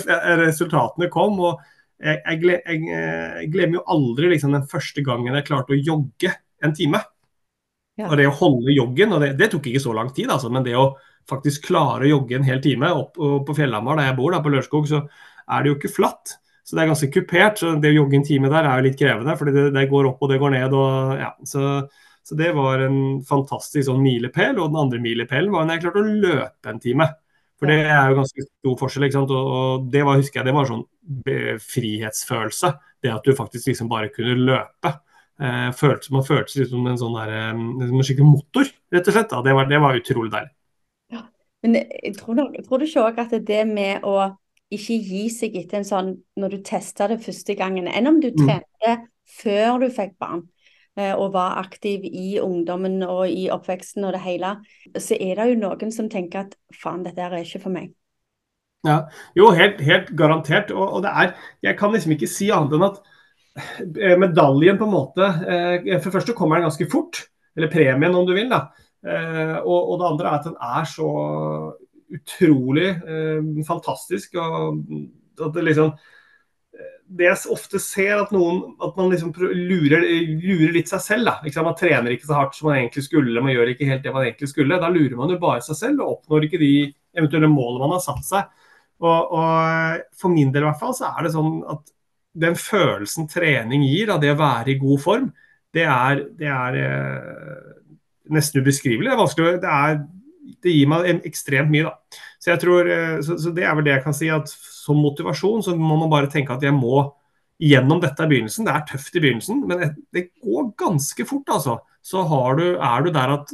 resultatene kom. og jeg, jeg, jeg, jeg, glemmer jo aldri liksom, den første gangen jeg klarte å jogge en time. Ja. Og det å holde joggen, og det, det, tok ikke så lang tid, altså, men det å faktisk klare å jogge en hel time opp på Fjellhamar, der jeg bor, da, på Lørenskog, så er det jo ikke flatt. Så det er ganske kupert. så Det å jogge en time der er jo litt krevende, fordi det, det går opp og det går ned. og ja, så, så det var en fantastisk sånn milepæl. Og den andre milepælen var når jeg klarte å løpe en time. For det er jo ganske stor forskjell. ikke sant? Og, og det var, husker jeg, det var sånn frihetsfølelse. Det at du faktisk liksom bare kunne løpe. Eh, føltes, man følte seg som en sånn der, en skikkelig motor, rett og slett. Da. Det, var, det var utrolig deilig. Ja, men tror, tror du ikke òg at det med å ikke gi seg etter en sånn når du testa det første gangen, enn om du mm. før du fikk barn eh, og var aktiv i ungdommen og i oppveksten og det hele, så er det jo noen som tenker at faen, dette er ikke for meg. Ja, Jo, helt, helt garantert. Og, og, det er Jeg kan liksom ikke si annet enn at medaljen på en måte eh, For det første kommer den ganske fort. Eller premien, om du vil. da. Eh, og, og, det andre er at den er så utrolig fantastisk. og at det liksom det jeg ofte ser, at, noen, at man liksom lurer, lurer, litt seg selv. da. Man trener ikke så hardt som man egentlig skulle, man gjør ikke helt det man egentlig skulle. Da lurer man jo bare seg selv og oppnår ikke de eventuelle målene man har satt seg. Og, og, For min del i hvert fall så er det sånn at den følelsen trening gir av det å være i god form, det er, det er eh, nesten ubeskrivelig. Det er det, er, det gir meg ekstremt mye. da. Så jeg tror, eh, så, så, det er vel det jeg kan si. at Som motivasjon så må man bare tenke at jeg må gjennom dette i begynnelsen. Det er tøft i begynnelsen, men det går ganske fort. altså. Så du, er du der at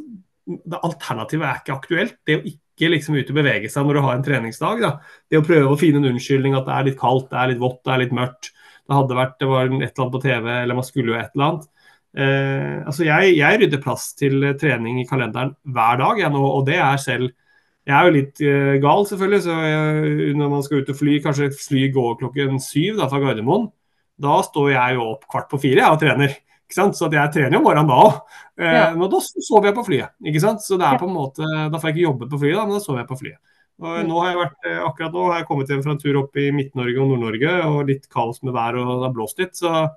alternativet er ikke aktuelt. Det å ikke liksom ut og bevege seg når du har en treningsdag. Da. Det å prøve å finne en unnskyldning at det er litt kaldt, det er litt vått, det er litt mørkt. Det hadde vært, det var et eller annet på TV, eller man skulle jo et eller annet. Eh, altså jeg, jeg, rydder plass til trening i kalenderen hver dag, jeg, nå, og det er selv Jeg er jo litt eh, gal, selvfølgelig, så jeg, når man skal ut og fly, kanskje fly går klokken syv da, fra Gardermoen, da står jeg jo opp kvart på fire jeg, og trener. Så jeg trener jo om morgenen da òg. Eh, ja. Men da sover jeg på flyet. ikke sant? Så det er på en måte, Da får jeg ikke jobbet på flyet, da, men da sover jeg på flyet. Nå har jeg vært, eh, akkurat nå har jeg kommet hjem fra en tur opp i Midt-Norge og Nord-Norge, og litt kaos med vær og det har blåst litt. så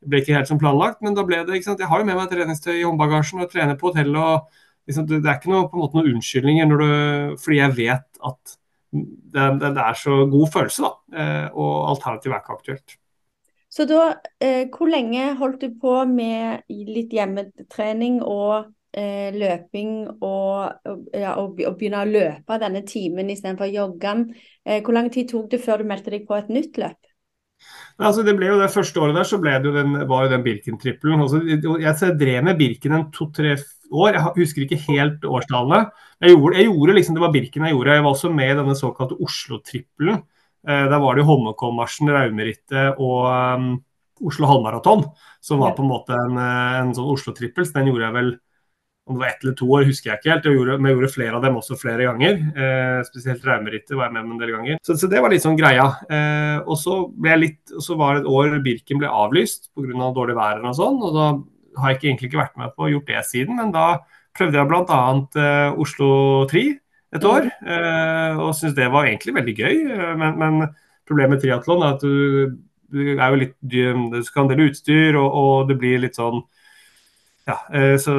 det ble ikke helt som planlagt, men da ble det ikke sant? Jeg har jo med meg treningstøy i håndbagasjen og trener på hotellet. og liksom, Det er ikke noe, på en måte noen unnskyldninger du, fordi jeg vet at det, det, det er så god følelse, da. Eh, og alternativet er ikke aktuelt. Så da, eh, hvor lenge holdt du på med litt hjemmetrening og eh, løping og, ja, og, og, begynne å løpe denne timen istedenfor joggen? Eh, hvor lang tid tok det før du meldte deg på et nytt løp? Altså, det ble jo det første året der så ble det jo den, var jo den Birken-trippelen. Altså, jeg drev med Birken en to-tre år, jeg husker ikke helt årstallene. Jeg gjorde, jeg gjorde liksom, Det var Birken jeg gjorde. Jeg var også med i denne såkalte Oslo-trippelen. Eh, der var det jo Holmenkollmarsjen, Raumerittet og um, Oslo halvmaraton, som var på en måte en, eh, en sånn Oslo-trippel. Så den gjorde jeg vel om det var ett eller to år, husker jeg ikke helt. Jeg gjorde, men jeg gjorde flere av dem også flere ganger. Eh, spesielt Raumerittet var jeg med, om en del ganger. Så, så, det var litt sånn greia. Eh, og så ble jeg litt, så var det et år Birken ble avlyst pga. dårlig vær og sånn. Og da har jeg ikke, egentlig ikke vært med på å gjort det siden, men da prøvde jeg bl.a. Eh, Oslo Tri et år. Eh, og syntes det var egentlig veldig gøy. Eh, men, men problemet med triatlon er at du, du, er jo litt Du skal ha en del utstyr, og, og det blir litt sånn ja, eh, så,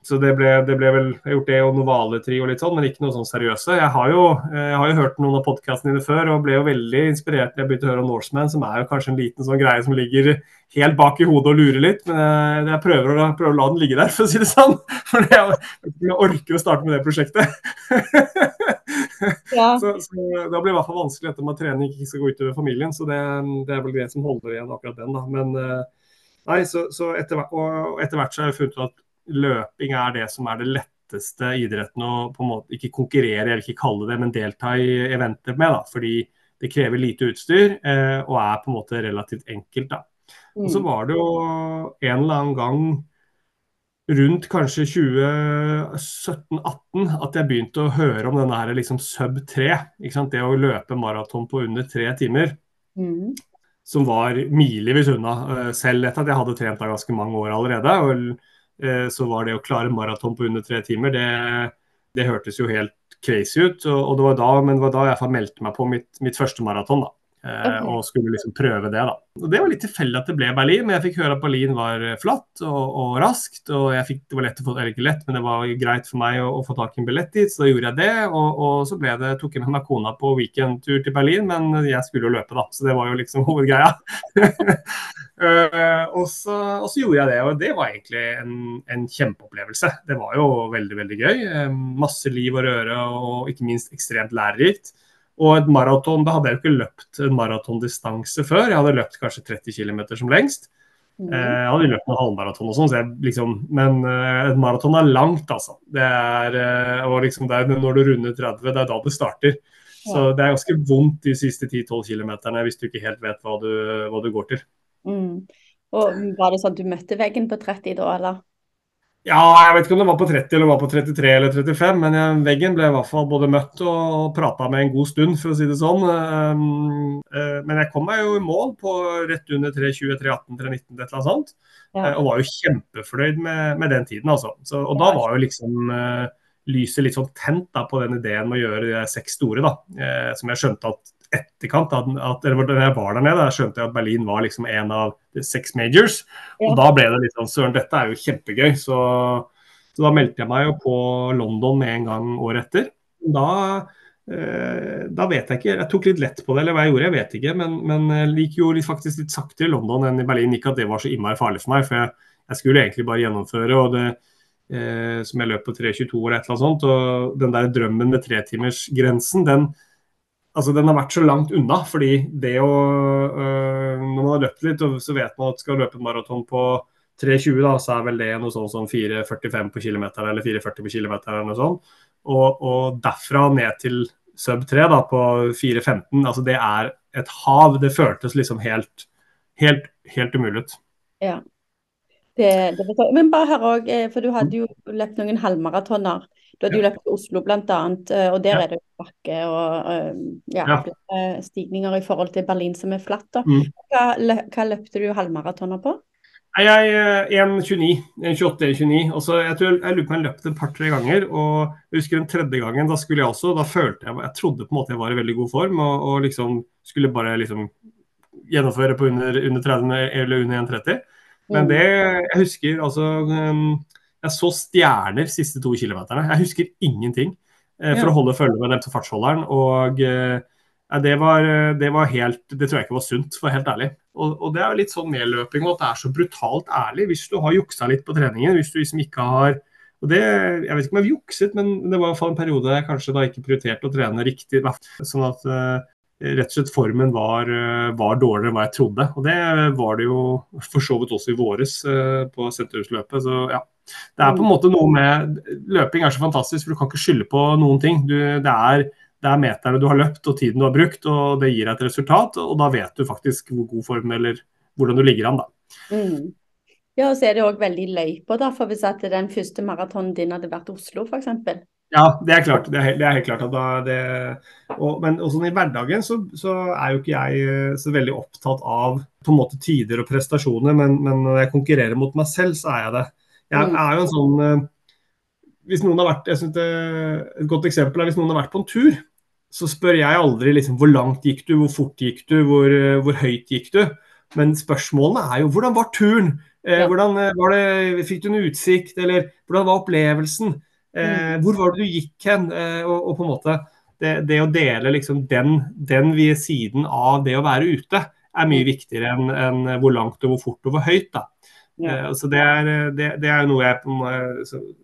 så det, ble, det, ble, vel jeg har gjort det og Novale-trio og litt sånn, men ikke noe sånn seriøse. Jeg har jo, jeg har jo hørt noen av podkastene dine før og ble jo veldig inspirert da jeg begynte å høre om Norseman, som er jo kanskje en liten sånn greie som ligger helt bak i hodet og lurer litt. Men jeg, jeg prøver, å, prøver, å, la den ligge der, for å si det sånn. For jeg, jeg orker å starte med det prosjektet. Ja. så, så, det blir i hvert fall vanskelig etter at trening ikke skal gå utover familien. Så det, det er vel det som holder igjen akkurat den. da. Men eh, Nei, så, så etter, og etter hvert så har jeg funnet ut at løping er det som er det letteste idretten å på en måte ikke konkurrere, eller ikke kalle det, men delta i eventer med. da, Fordi det krever lite utstyr eh, og er på en måte relativt enkelt. da. Mm. Og så var det jo en eller annen gang rundt kanskje 2017-18 at jeg begynte å høre om denne her liksom sub 3. Det å løpe maraton på under tre timer. Mm som var milevis unna. Eh, selv etter at jeg hadde trent da ganske mange år allerede. Og så var det å klare maraton på under tre timer, det, det hørtes jo helt crazy ut. Og, det var da, men det var da jeg meldte meg på mitt, mitt første maraton. Okay. Og skulle liksom prøve det, da. Og Det var litt tilfeldig at det ble Berlin, men jeg fikk høre at Berlin var flatt og, og raskt. Og jeg fikk, det var lett å få, eller ikke lett, men det var greit for meg å, å få tak i en billett dit, så da gjorde jeg det. Og, og så det, tok jeg med meg kona på weekendtur til Berlin, men jeg skulle jo løpe, da. Så det var jo liksom hovedgreia. uh, og, så, og, så, gjorde jeg det, og det var egentlig en, en kjempeopplevelse. Det var jo veldig, veldig gøy. Uh, masse liv og røre, og ikke minst ekstremt lærerikt. Og et maraton, da hadde jeg jo ikke løpt en maratondistanse før. Jeg hadde løpt kanskje 30 km som lengst. Mm. Eh, jeg hadde løpt noen halvmaraton og sånn, så liksom, men uh, et maraton er langt, altså. Det er, uh, og liksom det er når du runder 30, det er da det starter. Ja. Så det er ganske vondt de siste 10-12 km hvis du ikke helt vet hva du, hva du går til. Mm. Og Var det sånn at du møtte veggen på 30 da, eller? Ja, jeg vet ikke om det var på 30 eller var på 33 eller 35, men jeg, veggen ble i hvert fall både møtt og prata med en god stund, for å si det sånn. Um, uh, men jeg kom meg jo i mål på rett under 3.20, 3.18, 3.19, et eller annet sånt. Ja. Uh, og var jo kjempefornøyd med, med den tiden, altså. Så, og da var jo liksom lyset litt sånn tent da, på den ideen med å gjøre de seks store, da. som jeg skjønte at etterkant, at, eller da jeg var der nede, da skjønte jeg at Berlin var liksom en av seks majors. Og da ble det litt sånn Søren, dette er jo kjempegøy. Så, så, da meldte jeg meg jo på London med en gang året etter. Da, eh, da vet jeg ikke, jeg tok litt lett på det, eller hva jeg gjorde, jeg vet ikke. Men, men jeg liker jo litt, faktisk litt saktere i London enn i Berlin. Ikke at det var så innmari farlig for meg, for jeg, jeg skulle egentlig bare gjennomføre. og det eh, som jeg løp på 3.22 eller et eller annet sånt. Og den der drømmen med tretimersgrensen, den, altså den har vært så langt unna. fordi det å øh, Når man har løpt litt, så vet man at skal løpe en maraton på 3,20, da, så er vel det noe sånn som 4,45 på km eller 4,40 på km eller. Og, og, derfra ned til sub 3 da, på 4,15, altså det er et hav. Det føltes liksom helt, helt, helt umulig ut. Ja. Det, det Men bare her òg, eh, for du hadde jo løpt noen halvmaratoner. Du hadde jo løpt til Oslo bl.a., eh, og der er det bakke og eh, ja, stigninger i forhold til Berlin som er flatt. Mm. Hva, hva, løpte du halvmaratoner på? Jeg 1,29. 1,28-1,29. Altså, så Jeg tror jeg lurer på jeg løp et par-tre ganger. og jeg husker Den tredje gangen, da skulle jeg også, da følte jeg Jeg trodde på en måte jeg var i veldig god form og, og liksom skulle bare liksom gjennomføre på under, under 30 eller under 1,30. Men mm. det jeg husker altså um, jeg så stjerner siste to kilometerne. Jeg husker ingenting eh, for ja. å holde følge med dem til fartsholderen. Og eh, det, var, det, var, helt Det tror jeg ikke var sunt, for helt ærlig. Og, og det er jo litt sånn medløping og at det er så brutalt ærlig. Hvis du har juksa litt på treningen, hvis du liksom ikke har og det, Jeg vet ikke om jeg har jukset, men det var i hvert fall en periode jeg kanskje da ikke prioriterte å trene riktig. Sånn at uh, rett og slett formen var, uh, var, dårligere enn hva jeg trodde. Og det var det jo for så vidt også i våres uh, på sentrumsløpet. Så ja, det er på en mm. måte noe med Løping er så fantastisk, for du kan ikke skylde på noen ting. Du, det, er, det er meterne du har løpt og tiden du har brukt, og det gir deg et resultat. Og da vet du faktisk hvor god form eller hvordan du ligger an, da. Mm. Ja, og så er det òg veldig løypa, da. For hvis at den første maratonen din hadde vært Oslo, f.eks. Ja, det er klart. Det er, det er helt klart. Det, og, men også i hverdagen så, så, er jo ikke jeg eh, så veldig opptatt av på en måte tider og prestasjoner, men, men når jeg konkurrerer mot meg selv, så er jeg det. Jeg mm. er jo en sånn eh, hvis noen har vært, jeg synes det, Et godt eksempel er hvis noen har vært på en tur, så spør jeg aldri liksom, hvor langt gikk du, hvor fort gikk du, hvor, eh, hvor høyt gikk du. Men spørsmålene er jo hvordan var turen? Eh, hvordan var det, Fikk du en utsikt, eller hvordan var opplevelsen? Eh, mm. hvor var det du gikk hen? Eh, og, og, på en måte det, det å dele liksom den, den siden av det å være ute, er mye mm. viktigere enn en hvor langt og hvor fort og hvor høyt. da. Ja. Eh, så det er, det, det er, noe jeg,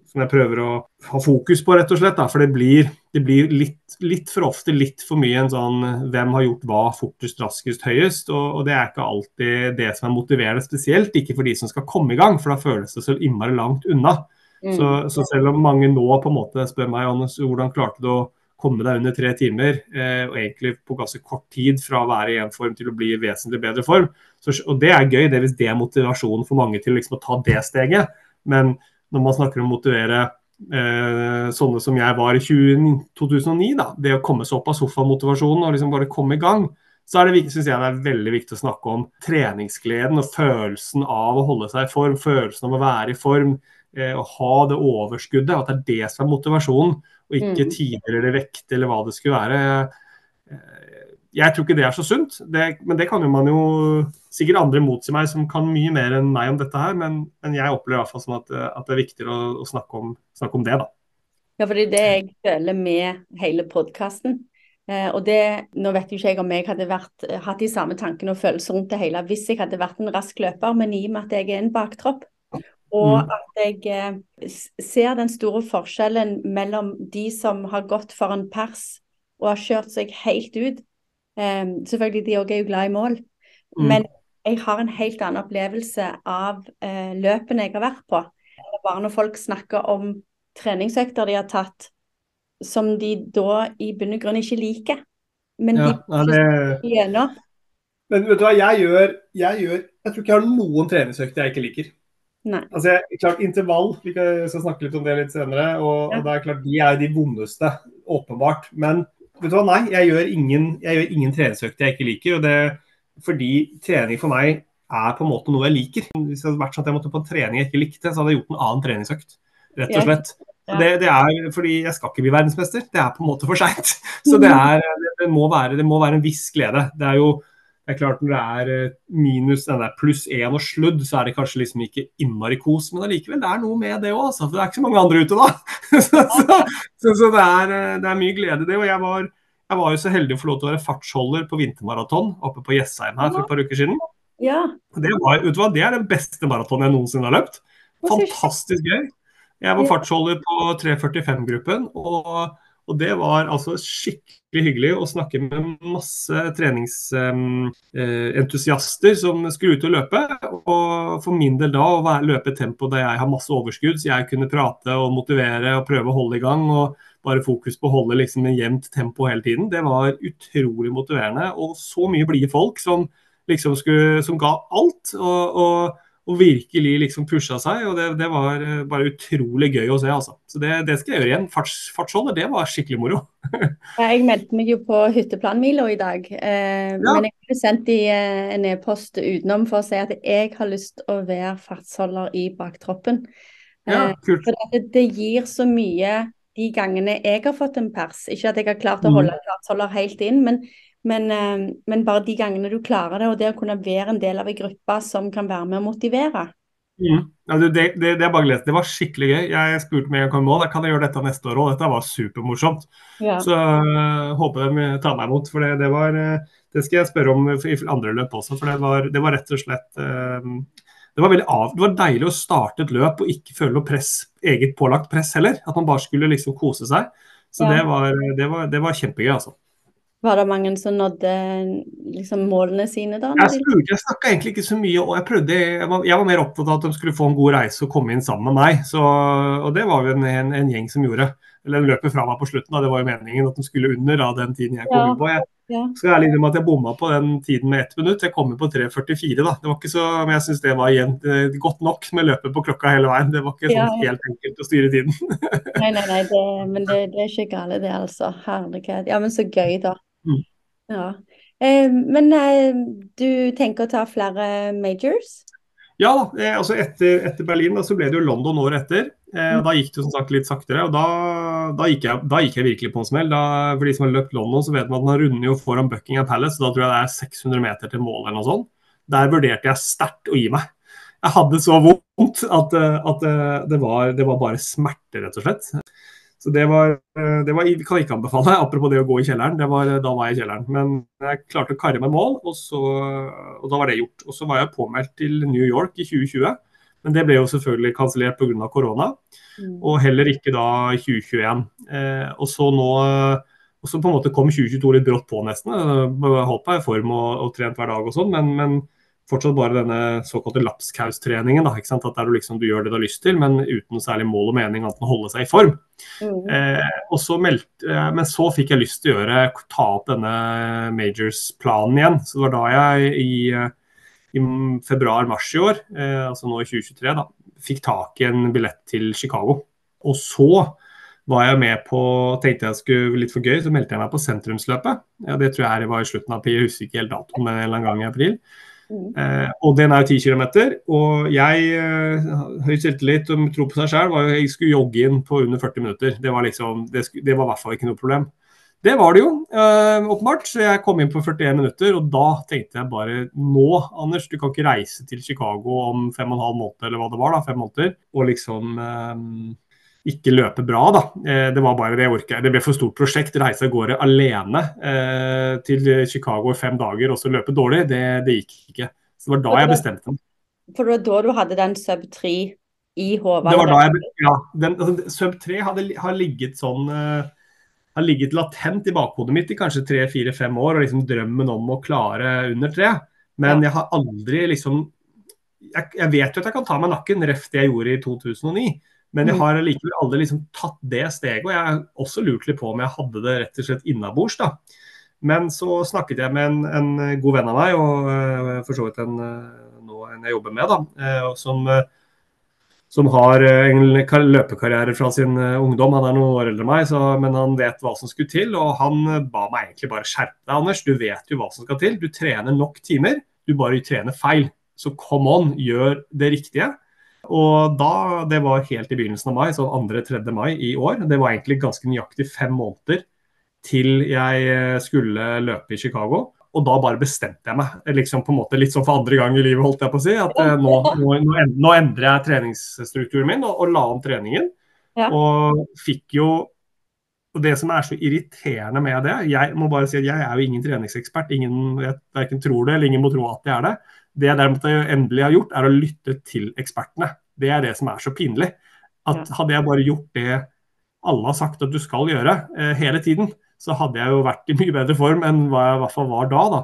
som jeg prøver å ha fokus på, rett og slett. Da. For det blir, det blir litt, litt, for ofte litt for mye en sånn hvem har gjort hva fortest, raskest, høyest. Og, og, det er ikke alltid det som er motiverende, spesielt ikke for de som skal komme i gang, for da føles det så innmari langt unna. Mm. Så, så, selv om mange nå på en måte spør meg Anders, hvordan klarte du å komme deg under tre timer, eh, og egentlig på ganske kort tid fra å være i én form til å bli i vesentlig bedre form. Så, og Det er gøy, det hvis det er motivasjonen for mange til liksom å ta det steget. Men når man snakker om å motivere eh, sånne som jeg var i 20, 2009, da, det å komme seg opp av sofamotivasjonen og liksom bare komme i gang, så er det, synes jeg det er veldig viktig å snakke om treningsgleden og følelsen av å holde seg i form, følelsen av å være i form, å ha det overskuddet. At det er det som er motivasjonen og ikke mm. tider eller vekt eller hva det skulle være. jeg tror ikke det er så sunt. Det, men det kan jo man jo sikkert andre motsi meg som kan mye mer enn meg om dette her. Men, men jeg opplever i hvert fall sånn at, at, det er viktigere å, å snakke, om, snakke, om, det, da. Ja, for det er det jeg føler med hele podkasten. Eh, og det, Nå vet jo ikke jeg om jeg hadde vært, hatt de samme tankene og følelser rundt det hele hvis jeg hadde vært en rask løper, men i og med at jeg er en baktropp. Og mm. at jeg eh, ser den store forskjellen mellom de som har gått for en pers og har kjørt seg helt ut. Um, selvfølgelig, de òg er jo glad i mål. Mm. Men jeg har en helt annen opplevelse av uh, løpene jeg har vært på. Bare når folk snakker om treningsøkter de har tatt som de da i bunn og grunn ikke liker. Men ja, de det... gjennom. Men vet du hva, jeg gjør, jeg gjør Jeg tror ikke jeg har noen treningsøkter jeg ikke liker. Altså, jeg, klart Intervall, vi skal snakke litt om det litt senere. Og, ja. og det er klart de er de vondeste, åpenbart. Men vet du hva, nei, jeg gjør ingen, jeg gjør ingen treningsøkter jeg ikke liker. og det fordi trening for meg er på en måte noe jeg liker. Hvis det hadde vært sånn at jeg måtte på en trening jeg ikke likte, så hadde jeg gjort en annen treningsøkt. Rett og slett. Ja. Det, det, er fordi jeg skal ikke bli verdensmester. Det er på en måte for seint. Så det, er, det, det, må være, det må være en viss glede. Det er jo det er klart Når det er eh, minus den der pluss én og sludd, så er det kanskje liksom ikke innmari kos, men allikevel, det er noe med det òg. Altså, for det er ikke så mange andre ute da. så, så, så, så det, er, eh, det, er, mye glede i det. og jeg var jeg var jo så heldig å få lov til å være fartsholder på vintermaraton oppe på Jessheim her for et par uker siden. Ja. Det, var, hva, det er den beste maratonen jeg noensinne har løpt. Fantastisk gøy. Jeg var fartsholder på 3.45-gruppen, og, og, det var altså skikkelig hyggelig å snakke med masse treningsentusiaster eh, som skulle ut og løpe. Og for min del da å være, løpe tempo der jeg har masse overskudd, så jeg kunne prate og motivere og prøve å holde i gang. og bare fokus på å holde liksom en jevnt tempo hele tiden. Det var utrolig motiverende. Og så mye blide folk som liksom skulle, som ga alt. og, og og virkelig liksom pusha seg. og det, det, var eh, bare utrolig gøy å se. altså. Så det, det skal jeg gjøre igjen. Farts, fartsholder, det var skikkelig moro. jeg meldte meg jo på hytteplanmila i dag, eh, ja. men jeg har sendt i eh, en e-post utenom for å si at jeg har lyst å være fartsholder i baktroppen. Ja, eh, kult. For det, det gir så mye de gangene jeg har fått en pers. Ikke at jeg har klart å holde fartsholder helt inn, men, men, eh, men, bare de gangene du klarer det, og det å kunne være en del av en gruppe som kan være med å motivere. Mm. Ja, det, det, det, er bare Det var skikkelig gøy. Jeg spurte meg en gang nå, Kan jeg gjøre dette neste år òg? Dette var supermorsomt. Ja. Så uh, håper de tar meg imot. For det, det, var, uh, det skal jeg spørre om i andre løp også. For det var, det var rett og slett uh, det var, av, det var, deilig å starte et løp og ikke føle noe press, eget pålagt press heller. At man bare skulle liksom kose seg. Så ja. det, var, det, var, det, var, kjempegøy, altså. Var det mange som nådde liksom, målene sine da? Jeg, spurte, jeg snakka egentlig ikke så mye, og jeg, prøvde, jeg var, jeg, var, mer opptatt av at de skulle få en god reise og komme inn sammen med meg. Så, og det var jo en, en, en gjeng som gjorde. Eller løpet fra meg på slutten, da. det var jo meningen at de skulle under da, den tiden jeg kom ja. inn på. Jeg, ja. skal ærlig innrømme at jeg bomma på den tiden med ett minutt. Jeg kom på 3.44, da. Det var ikke så, men jeg syns det var jevnt, eh, godt nok med løpet på klokka hele veien. Det var ikke sånn ja. helt enkelt å styre tiden. nei, nei, nei, det, men det, det, er ikke galt det, altså. Herlighet. Ja, men så gøy, da. Mm. Ja. Eh, men eh, du tenker å ta flere majors? Ja, eh, altså etter, etter, Berlin da, så ble det jo London året etter. Eh, og Da gikk det som sagt litt saktere. og Da, da, gikk, jeg, da gikk, jeg, virkelig på en smell. For de som har løpt London, så vet man at man runder jo foran Buckingham Palace. Da tror jeg det er 600 meter til mål eller noe sånt. Der vurderte jeg sterkt å gi meg. Jeg hadde så vondt at, at det, var, det, var, bare smerte, rett og slett. Så det var, det var, kan jeg ikke anbefale. Apropos det å gå i kjelleren. Var, da var jeg i kjelleren. Men jeg klarte å karre meg mål, og, så, og da var det gjort. Og så var jeg påmeldt til New York i 2020. Men det ble jo selvfølgelig kansellert pga. korona, mm. og heller ikke da i 2021. Eh, og så nå og så på en måte kom 2022 litt brått på, nesten. Jeg holdt meg i form og, og, trent hver dag og sånn, men, men, fortsatt bare denne såkalte lapskaustreningen. At der du liksom du gjør det du har lyst til, men uten særlig mål og mening annet enn å holde seg i form. Mm. Eh, så meldte, eh, men så fikk jeg lyst til å gjøre, ta opp denne Majors-planen igjen. Så det var da jeg i eh, i februar-mars i år, eh, altså nå i 2023, da, fikk tak i en billett til Chicago. Og så var jeg med på tenkte jeg skulle litt for gøy, så meldte jeg meg på sentrumsløpet. Ja, det tror jeg var i slutten av april, jeg husker ikke helt datoen, men en eller annen gang i april. Mm. Eh, og den er jo 10 km. Og jeg, eh, høy selvtillit og tro på seg sjøl, var jo jeg skulle jogge inn på under 40 minutter. Det var liksom, det, det var i hvert fall ikke noe problem. Det var det jo, eh, åpenbart. Så jeg kom inn på 41 minutter, og da tenkte jeg bare nå, Anders, du kan ikke reise til Chicago om fem og en halv måned, eller hva det var, da, fem måneder, og liksom øh, ikke løpe bra, da. Eh, det var bare det jeg orka. Det ble for stort prosjekt. Reise av gårde alene eh, til Chicago i fem dager og så løpe dårlig, det, det, gikk ikke. Så det var da jeg bestemte meg. For det var da du hadde den sub 3 i hodet? Det var da jeg, ja, den, altså, Sub 3 hadde, har ligget sånn uh, har ligget latent i bakhodet mitt i kanskje tre, fire, fem år, og liksom drømmen om å klare under tre. Men jeg har aldri liksom jeg, jeg, vet jo at jeg kan ta meg nakken, ref det jeg gjorde i 2009. Men jeg mm. har likevel aldri liksom tatt det steget. Og jeg har også lurt litt på om jeg hadde det rett og slett innabords. da. Men så snakket jeg med en, en god venn av meg, og uh, for så vidt en, uh, en jeg jobber med, da, uh, som, som, har en løpekarriere fra sin ungdom. Han er noen år eldre enn meg, så, men han vet hva som skulle til. Og han ba meg egentlig bare skjerpe deg, Anders. Du vet jo hva som skal til. Du trener nok timer, du bare trener feil. Så come on, gjør det riktige. Og da, Det var helt i begynnelsen av mai, sånn 2.-3. mai i år. Det var egentlig ganske nøyaktig fem måneder til jeg eh, skulle løpe i Chicago. Og da bare bestemte jeg meg, liksom på en måte litt sånn for andre gang i livet, holdt jeg på å si. At eh, nå, nå, nå endrer jeg treningsstrukturen min og, og la om treningen. Ja. Og fikk jo og Det som er så irriterende med det Jeg må bare si at jeg er jo ingen treningsekspert. Ingen jeg verken tror det eller ingen må tro at jeg er det. Det jeg derimot endelig har gjort, er å lytte til ekspertene. Det er det som er så pinlig. At Hadde jeg bare gjort det alle har sagt at du skal gjøre eh, hele tiden, så hadde jeg jo vært i mye bedre form enn hva jeg i hvert fall var da. da.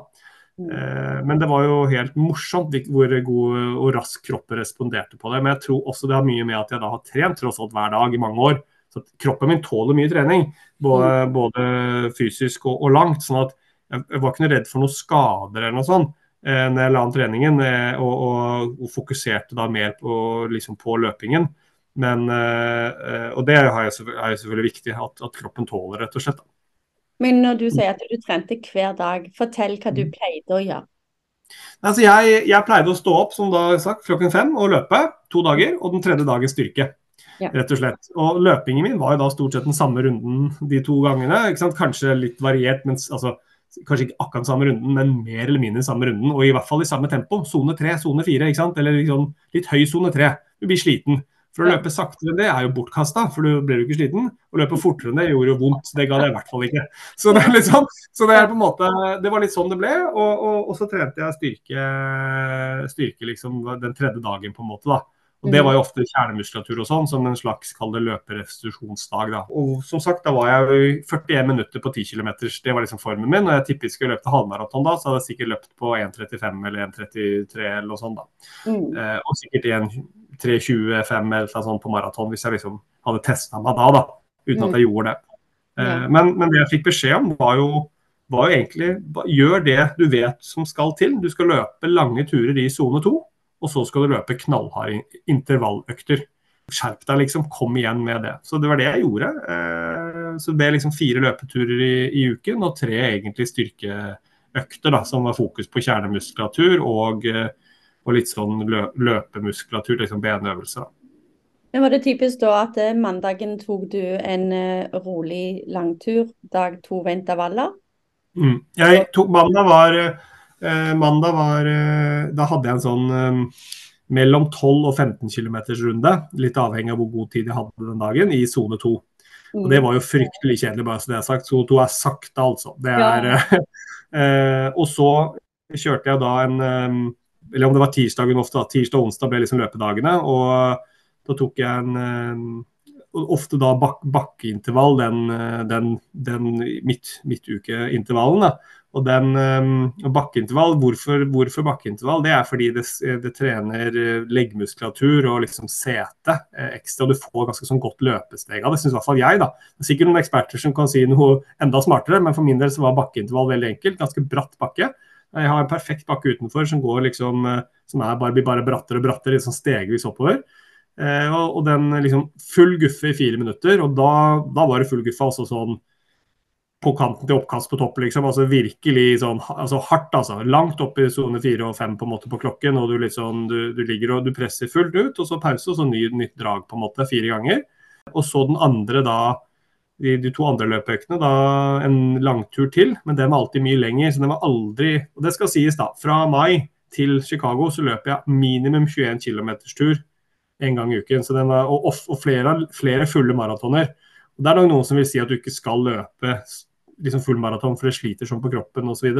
Mm. Eh, men det var jo helt morsomt hvor god og rask kroppen responderte på det. Men jeg tror også det har mye med at jeg da har trent tross alt hver dag i mange år. Så kroppen min tåler mye trening, både, mm. både fysisk og, og, langt. sånn at jeg var ikke noe redd for noen skader eller noe sånt. Eh, når jeg la an treningen, eh, og, og, og, fokuserte da mer på, liksom på løpingen. Men, eh, og det er jo selvfølgelig viktig, at, at, kroppen tåler, rett og slett. Men når du sier at du trente hver dag, fortell hva du mm. pleide å gjøre. Altså jeg, jeg, pleide å stå opp som da sagt, klokken fem og løpe to dager, og den tredje dagen styrke. Ja. rett Og slett. Og løpingen min var jo da stort sett den samme runden de to gangene. Kanskje litt variert, men altså, kanskje ikke akkurat samme runden, men mer eller mindre samme runden. Og i hvert fall i samme tempo. Sone tre, sone fire. Eller liksom litt høy sone tre. Du blir sliten. For å løpe saktere enn det er jo bortkasta, for du blir jo ikke sliten. Å løpe fortere enn det gjorde jo vondt. Det ga det i hvert fall ikke. Så det, er liksom, så det er på en måte Det var litt sånn det ble. Og, og, og så trente jeg styrke, styrke liksom den tredje dagen, på en måte. da. Og Det var jo ofte kjernemuskulatur og sånn, som en slags kall det løperestitusjonsdag. da. Og som sagt, da var jeg 41 minutter på 10 km. Det var liksom formen min. Og jeg tipper skulle løpt halvmaraton da, så hadde jeg sikkert løpt på 1,35 eller 1,33 eller noe sånt. da. Mm. Eh, og sikkert 1,325 eller noe sånt på maraton hvis jeg liksom hadde testa meg da, da. Uten mm. at jeg gjorde det. Eh, ja. men, men, det jeg fikk beskjed om, var jo, var jo egentlig gjør det du vet som skal til. Du skal løpe lange turer i sone 2 og så skal du løpe knallharde intervalløkter. Skjerp deg, liksom. Kom igjen med det. Så det var det jeg gjorde. Eh, så det ble liksom fire løpeturer i, i uken og tre egentlig styrkeøkter da, som var fokus på kjernemuskulatur og, eh, og litt sånn løpemuskulatur, liksom benøvelser. Men Var det typisk da at eh, mandagen tok du en rolig langtur, dag to ved intervaller? Mm. Jeg tok, mandag var mandag var eh, Da hadde jeg en sånn eh, mellom 12 og 15 km runde, litt avhengig av hvor god tid jeg hadde den dagen, i sone 2. Og det var jo fryktelig kjedelig, bare så det er sagt. Sone 2 er sakte, altså. Det er, ja. eh, og så kjørte jeg da en Eller om det var tirsdagen ofte, da. tirsdag og onsdag ble liksom løpedagene. Og da tok jeg en ofte da bak, bakkeintervall, den, den, den midt, midtukeintervallen. Da. Og den um, bakkeintervall, hvorfor, hvorfor, bakkeintervall? Det er fordi det, det trener eh, leggmuskulatur og liksom sete eh, ekstra. Du får ganske sånn godt løpesteg av det, syns i hvert fall jeg. da. Det er sikkert noen eksperter som kan si noe enda smartere, men for min del så var bakkeintervall veldig enkelt. Ganske bratt bakke. Jeg har en perfekt bakke utenfor som går liksom, eh, som er bare, bare brattere og brattere, liksom stegvis oppover. Eh, og, og, den liksom full guffe i fire minutter. Og da, da var det full guffe også sånn på kanten til oppkast på topp, liksom. Altså virkelig sånn altså hardt, altså. Langt opp i sone fire og fem på en måte på klokken. Og du liksom du, du, ligger og du presser fullt ut, og så pause, og så ny, nytt drag på en måte fire ganger. Og så den andre da de, de to andre løpeøkene, da en langtur til, men den var alltid mye lenger. Så den var aldri Og det skal sies, da. Fra mai til Chicago så løper jeg minimum 21 km tur en gang i uken. Så den var, og, og flere, flere, fulle maratoner. Og Det er nok noen som vil si at du ikke skal løpe liksom full maraton for det sliter sånn på kroppen osv.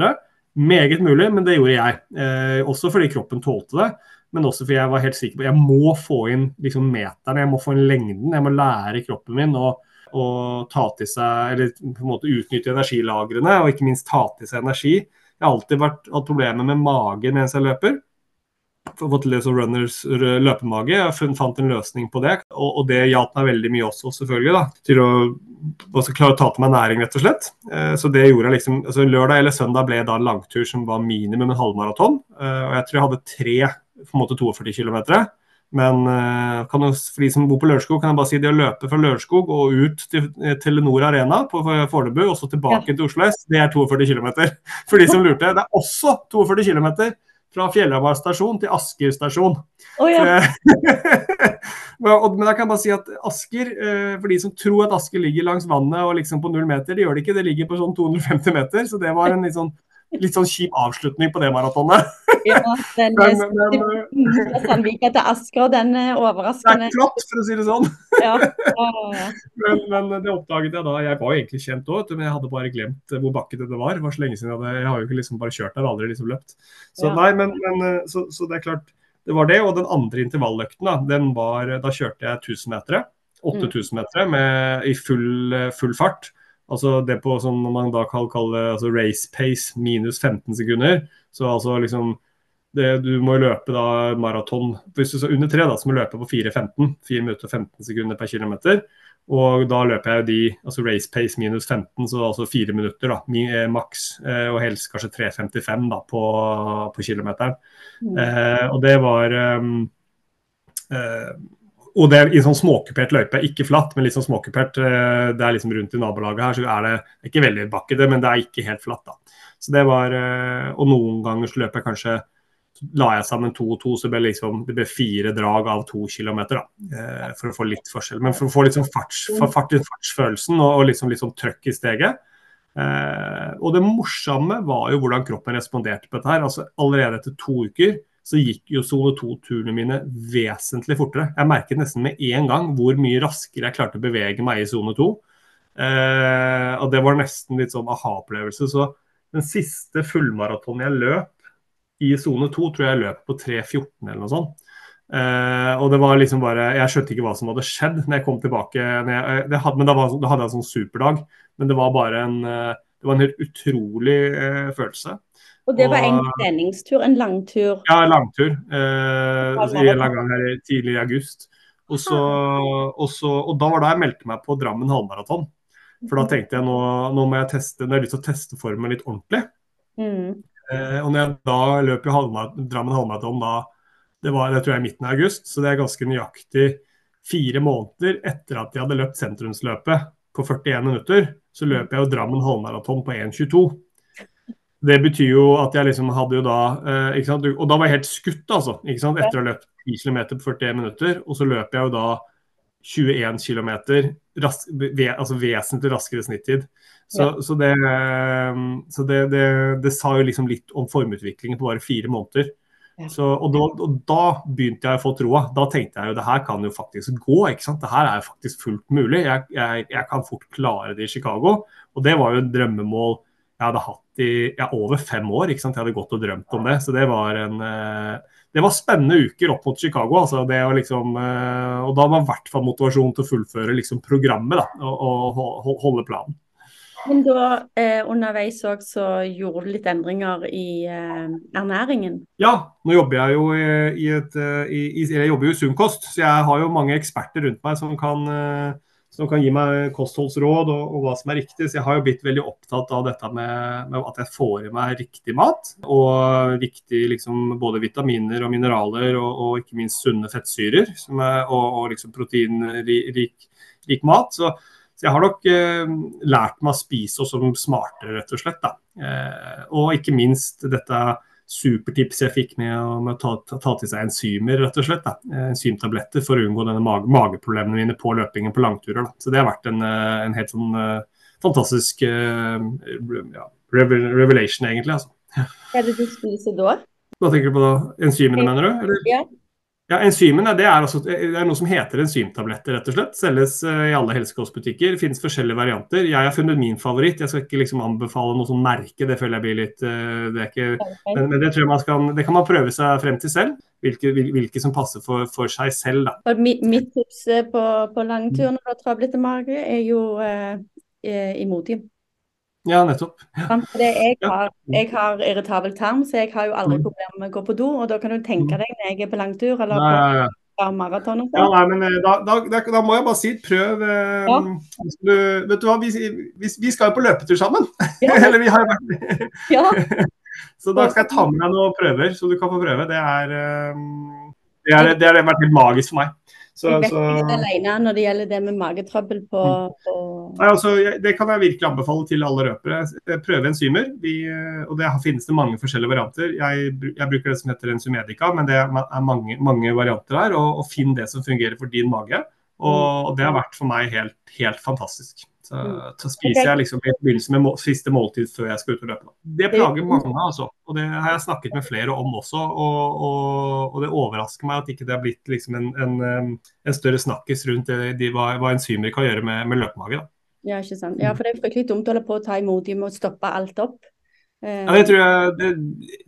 Meget mulig, men det gjorde jeg. Eh, også fordi kroppen tålte det men også fordi jeg var helt sikker på jeg må få inn liksom, meterne, jeg må få inn lengden. Jeg må lære kroppen min å, å ta til seg, eller på en måte utnytte energilagrene, og ikke minst ta til seg energi. Jeg har alltid vært, hatt problemer med magen mens jeg løper. Fått litt sånn runners løpemage. Jeg fant en løsning på det. Og, og det hjalp meg veldig mye også, selvfølgelig. da, Til å også klare å ta til meg næring, rett og slett. Eh, så det gjorde jeg liksom, altså Lørdag eller søndag ble da en langtur som var minimum en halvmaraton. Eh, og jeg tror jeg hadde tre på en måte 42 km. Men kan, jo, for de som bor på Lørenskog, kan jeg bare si det å løpe fra Lørenskog og ut til Telenor Arena på Fornebu og så tilbake til Oslo S, det er 42 km. For de som lurte. Det er også 42 km fra Fjellhamar stasjon til Asker stasjon. Oh, ja. men jeg kan bare si at Asker, eh, for de som tror at Asker ligger langs vannet og liksom på null meter, det gjør det ikke. Det ligger på sånn 250 meter, så det var en litt sånn litt sånn kjip avslutning på det maratonet. ja, den men, men, Sandvika til Asker, den er overraskende. Det er flott, for å si det sånn. ja. Ja, men, men, det oppdaget jeg da. Jeg var jo egentlig kjent òg, men jeg hadde bare glemt hvor bakkete det var. Det var så lenge siden jeg hadde Jeg har jo ikke liksom bare kjørt der, aldri liksom løpt. Så nei, men, så, så, det er klart. Det var det. Og den andre intervalløkten, da, den var Da kjørte jeg 1000 meter. 8000 meter med, i full, full fart. Altså det på som man da kan kalle altså race pace minus 15 sekunder. Så altså liksom det, Du må løpe da maraton Hvis du så under tre, da, så må du løpe på 4.15. 4 minutter og 15 sekunder per km. Og da løper jeg de altså race pace minus 15, så altså 4 minutter da, eh, maks. Eh, og helst kanskje 3.55 da på, på kilometeren. Mm. Eh, og det var um, eh, og det er i sånn småkupert løype, ikke flatt, men litt sånn småkupert. Eh, det er liksom rundt i nabolaget her, så er det ikke veldig bakkete, men det er ikke helt flatt. da. Så det var, eh, Og noen ganger så løper jeg kanskje la jeg sammen to og to, så ble liksom, det ble fire drag av to kilometer. Da, eh, for å få litt forskjell. Men for å få litt sånn farts, fart i fartsfølelsen og, og liksom litt sånn trøkk i steget. Og det morsomme var jo hvordan kroppen responderte på dette her. altså Allerede etter to uker så gikk jo sone 2-turene mine vesentlig fortere. Jeg merket nesten med en gang hvor mye raskere jeg klarte å bevege meg i sone 2. Eh, og det var nesten litt sånn aha-opplevelse. Så den siste fullmaratonen jeg løp i sone 2, tror jeg jeg løp på 3.14 eller noe sånt. Eh, og det var liksom bare Jeg skjønte ikke hva som hadde skjedd når jeg kom tilbake. Jeg, det hadde, men da, var, da, hadde jeg en sånn superdag. Men det var bare en, eh, det var en helt utrolig eh, følelse. Og det var en treningstur, en langtur? Ja, en langtur. Eh, en eller gang her tidlig i august. Og, så, og, så, og, da var da jeg meldte meg på Drammen halvmaraton. For da tenkte jeg nå, nå må jeg teste, nå har jeg lyst til å teste formen litt ordentlig. Mm. Eh, og når jeg da løp i Drammen halvmaraton da, det var det tror jeg midten av august, så det er ganske nøyaktig fire måneder etter at jeg hadde løpt sentrumsløpet på 41 minutter, så løper jeg jo Drammen halvmaraton på 1,22. Det betyr jo at jeg liksom hadde jo da eh, ikke sant? Og da var jeg helt skutt, altså. ikke sant? Etter å ha løpt 10 km på 41 minutter. Og så løper jeg jo da 21 km, ras altså vesentlig raskere snittid. Så, ja. så, det, eh, så det, det, det, sa jo liksom litt om formutviklingen på bare fire måneder. Ja. Så, og, da, og, da, begynte jeg å få troa. Da tenkte jeg jo det her kan jo faktisk gå. ikke sant? Det her er jo faktisk fullt mulig. Jeg, jeg, jeg kan fort klare det i Chicago. Og det var jo et drømmemål jeg hadde hatt i ja, over fem år. ikke sant? Jeg hadde gått og drømt om det. Så det var en eh, det var spennende uker opp mot Chicago. altså det å liksom, eh, Og da var i hvert fall motivasjon til å fullføre liksom programmet da, og, og holde planen. Men da eh, underveis òg så gjorde du litt endringer i eh, ernæringen? Ja, nå jobber jeg jo i, i et i, Jeg jobber jo i Sunkost, så jeg har jo mange eksperter rundt meg som kan eh, som kan gi meg kostholdsråd og, og, hva som er riktig. Så jeg har jo blitt veldig opptatt av dette med, med at jeg får i meg riktig mat. Og riktig liksom, både vitaminer og mineraler, og, og ikke minst sunne fettsyrer. Er, og, og, liksom proteinrik rik mat. Så, så, jeg har nok eh, lært meg å spise også smartere, rett og slett. Eh, og ikke minst dette supertips jeg fikk med å, å ta, ta, ta, til seg enzymer, rett og slett. Da. Enzymtabletter for å unngå denne mage, mageproblemene mine på løpingen på langturer. Da. Så det har vært en, en helt sånn uh, fantastisk uh, ja, revelation, egentlig. Altså. Hva er det du spiser da? Hva tenker du på da? Enzymene, mener du? Eller? Ja. Ja, Enzymene det er, altså, det er, noe som heter enzymtabletter. rett og slett. Selges uh, i alle helsekostbutikker. Finnes forskjellige varianter. Jeg har funnet min favoritt. Jeg skal ikke liksom anbefale noe sånn merke, det føler jeg blir litt uh, det, ikke, okay. men, men, det tror jeg man skal, det kan man prøve seg frem til selv. Hvilke, hvilke som passer for, for, seg selv. Da. Mitt, mitt tips eh, på, på langtur når du har travlete mage, er jo uh, Imodium. Ja, nettopp. Ja. Jeg, har, jeg, har, irritabel tarm, så jeg har jo aldri mm. problemer med å gå på do. Og da kan du tenke mm. deg når jeg er på langtur eller ja, ja, på maraton. Ja, nei, men eh, da, da, da, må jeg bare si prøv. Eh, du, vet du hva, vi, vi, vi, skal jo på løpetur sammen. eller vi har jo vært ja. Så da skal jeg ta med deg noen prøver, så du kan få prøve. Det er, um, det det har vært helt magisk for meg. Så, jeg vet ikke alene når det gjelder det med magetrøbbel på, mm. på... Nei, altså, Det kan jeg virkelig anbefale til alle røpere. Prøve enzymer. Vi, og det finnes det mange forskjellige varianter. Jeg, jeg, bruker det som heter enzymedica, men det er mange, mange varianter her. Og, og, finn det som fungerer for din mage. Og, mm. og det har vært for meg helt, helt fantastisk. Så, mm. så spiser jeg liksom i forbindelse med må, siste måltid før jeg skal ut og løpe. Det plager mange, altså. Og det har jeg snakket med flere om også. Og, og, og det overrasker meg at ikke det har blitt liksom en, en, en, større snakkis rundt det, de, hva, hva enzymer kan gjøre med, med løpemage. Ja, ikke sant. Ja, for det er fryktelig dumt å holde på å ta imot. De må stoppe alt opp. Ja, det tror jeg det,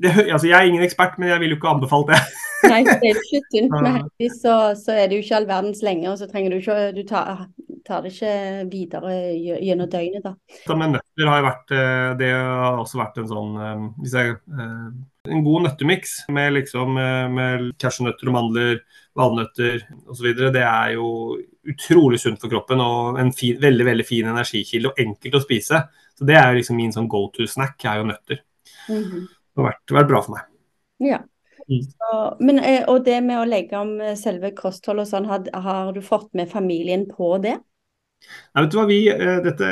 det, altså Jeg er ingen ekspert, men jeg vil jo ikke anbefalt det. Nei, det er ikke tynt, men heldigvis så, så, er det jo ikke all verdens lenge. Og så trenger du ikke Du tar, tar det ikke videre gjennom døgnet, da. Men nøtter har jo vært eh, Det har også vært en sånn eh, hvis jeg, eh, En god nøttemiks med liksom med cashewnøtter og mandler, valnøtter osv. Det er jo utrolig sunt for kroppen og en fin, veldig, veldig fin energikilde og enkelt å spise. Så det er jo liksom min sånn go to-snack, er jo nøtter. Mm -hmm. Det har vært, vært, bra for meg. Ja. Mm. Så, men, eh, og det med å legge om eh, selve kostholdet og sånn, har, har, du fått med familien på det? Nei, vet du hva, vi, eh, dette,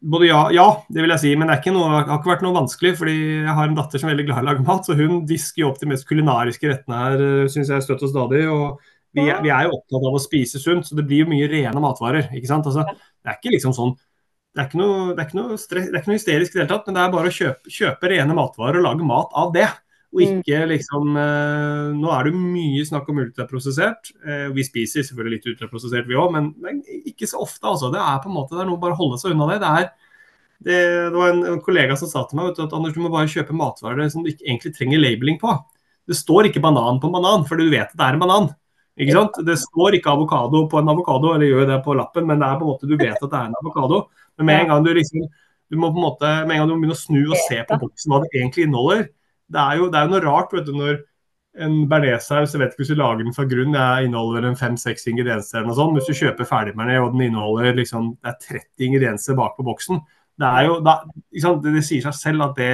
både ja, ja, det vil jeg si, men det, noe, det har ikke vært noe vanskelig. fordi Jeg har en datter som er veldig glad i å lage mat, så hun disker jo opp de mest kulinariske rettene her, Synes jeg, støtt og stadig. og vi, vi, er jo opptatt av å spise sunt, så det blir jo mye rene matvarer. ikke sant? Altså, det er ikke liksom sånn det er ikke noe, det er ikke noe, stress, det er ikke noe hysterisk i det hele tatt, men det er bare å kjøpe, kjøpe, rene matvarer og lage mat av det. Og mm. ikke liksom eh, Nå er det mye snakk om ultraprosessert. Eh, vi spiser selvfølgelig litt ultraprosessert vi òg, men, men, ikke så ofte. altså. Det er på en måte, det er noe bare å holde seg unna det. Det, er, det, det var en, en, kollega som sa til meg du, at Anders, du må bare kjøpe matvarer som du ikke egentlig trenger labeling på. Det står ikke banan på banan, for du vet at det er en banan. Ikke sant? Det står ikke avokado på en avokado, eller gjør det på lappen, men det er på en måte, du vet at det er en avokado. Men med en gang du liksom du må på en måte, med en gang du må begynne å snu og se på boksen hva det egentlig inneholder Det er jo, det er jo noe rart vet du, når en bearnéssaus jeg vet ikke hvis du lager den fra grunn, jeg inneholder en fem-seks ingredienser. eller noe sånt. Hvis du kjøper ferdigbearnés og den inneholder liksom, det er 30 ingredienser bak på boksen, det, er jo, da, det, det, sier seg selv at det,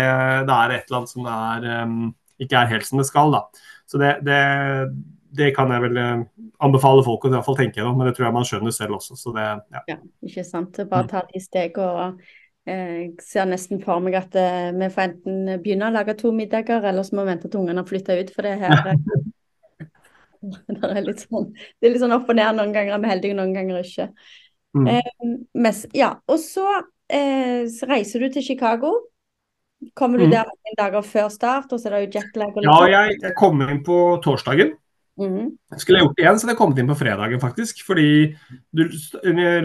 det, er et eller annet som er, um, ikke er helt som det skal. Da. Så det, det kan jeg vel eh, anbefale folk å i hvert fall tenke gjennom, men det tror jeg man skjønner selv også. Så det, ja. ja ikke sant. Bare ta de stegene. og eh, Jeg ser nesten for meg at eh, vi får enten begynne å lage to middager, eller så må vi vente til ungene har flytta ut. For det her det er, litt sånn, det er litt sånn opp og ned. Noen ganger er vi heldige, noen ganger ikke. Mm. Eh, mest, ja, og så, eh, så reiser du til Chicago. Kommer du mm. der noen dager før start, og så er det jo jetlag? ja, jeg, jeg kommer inn på torsdagen. Mm. Skulle jeg gjort det igjen, så hadde jeg kommet inn på fredagen, faktisk. Fordi du,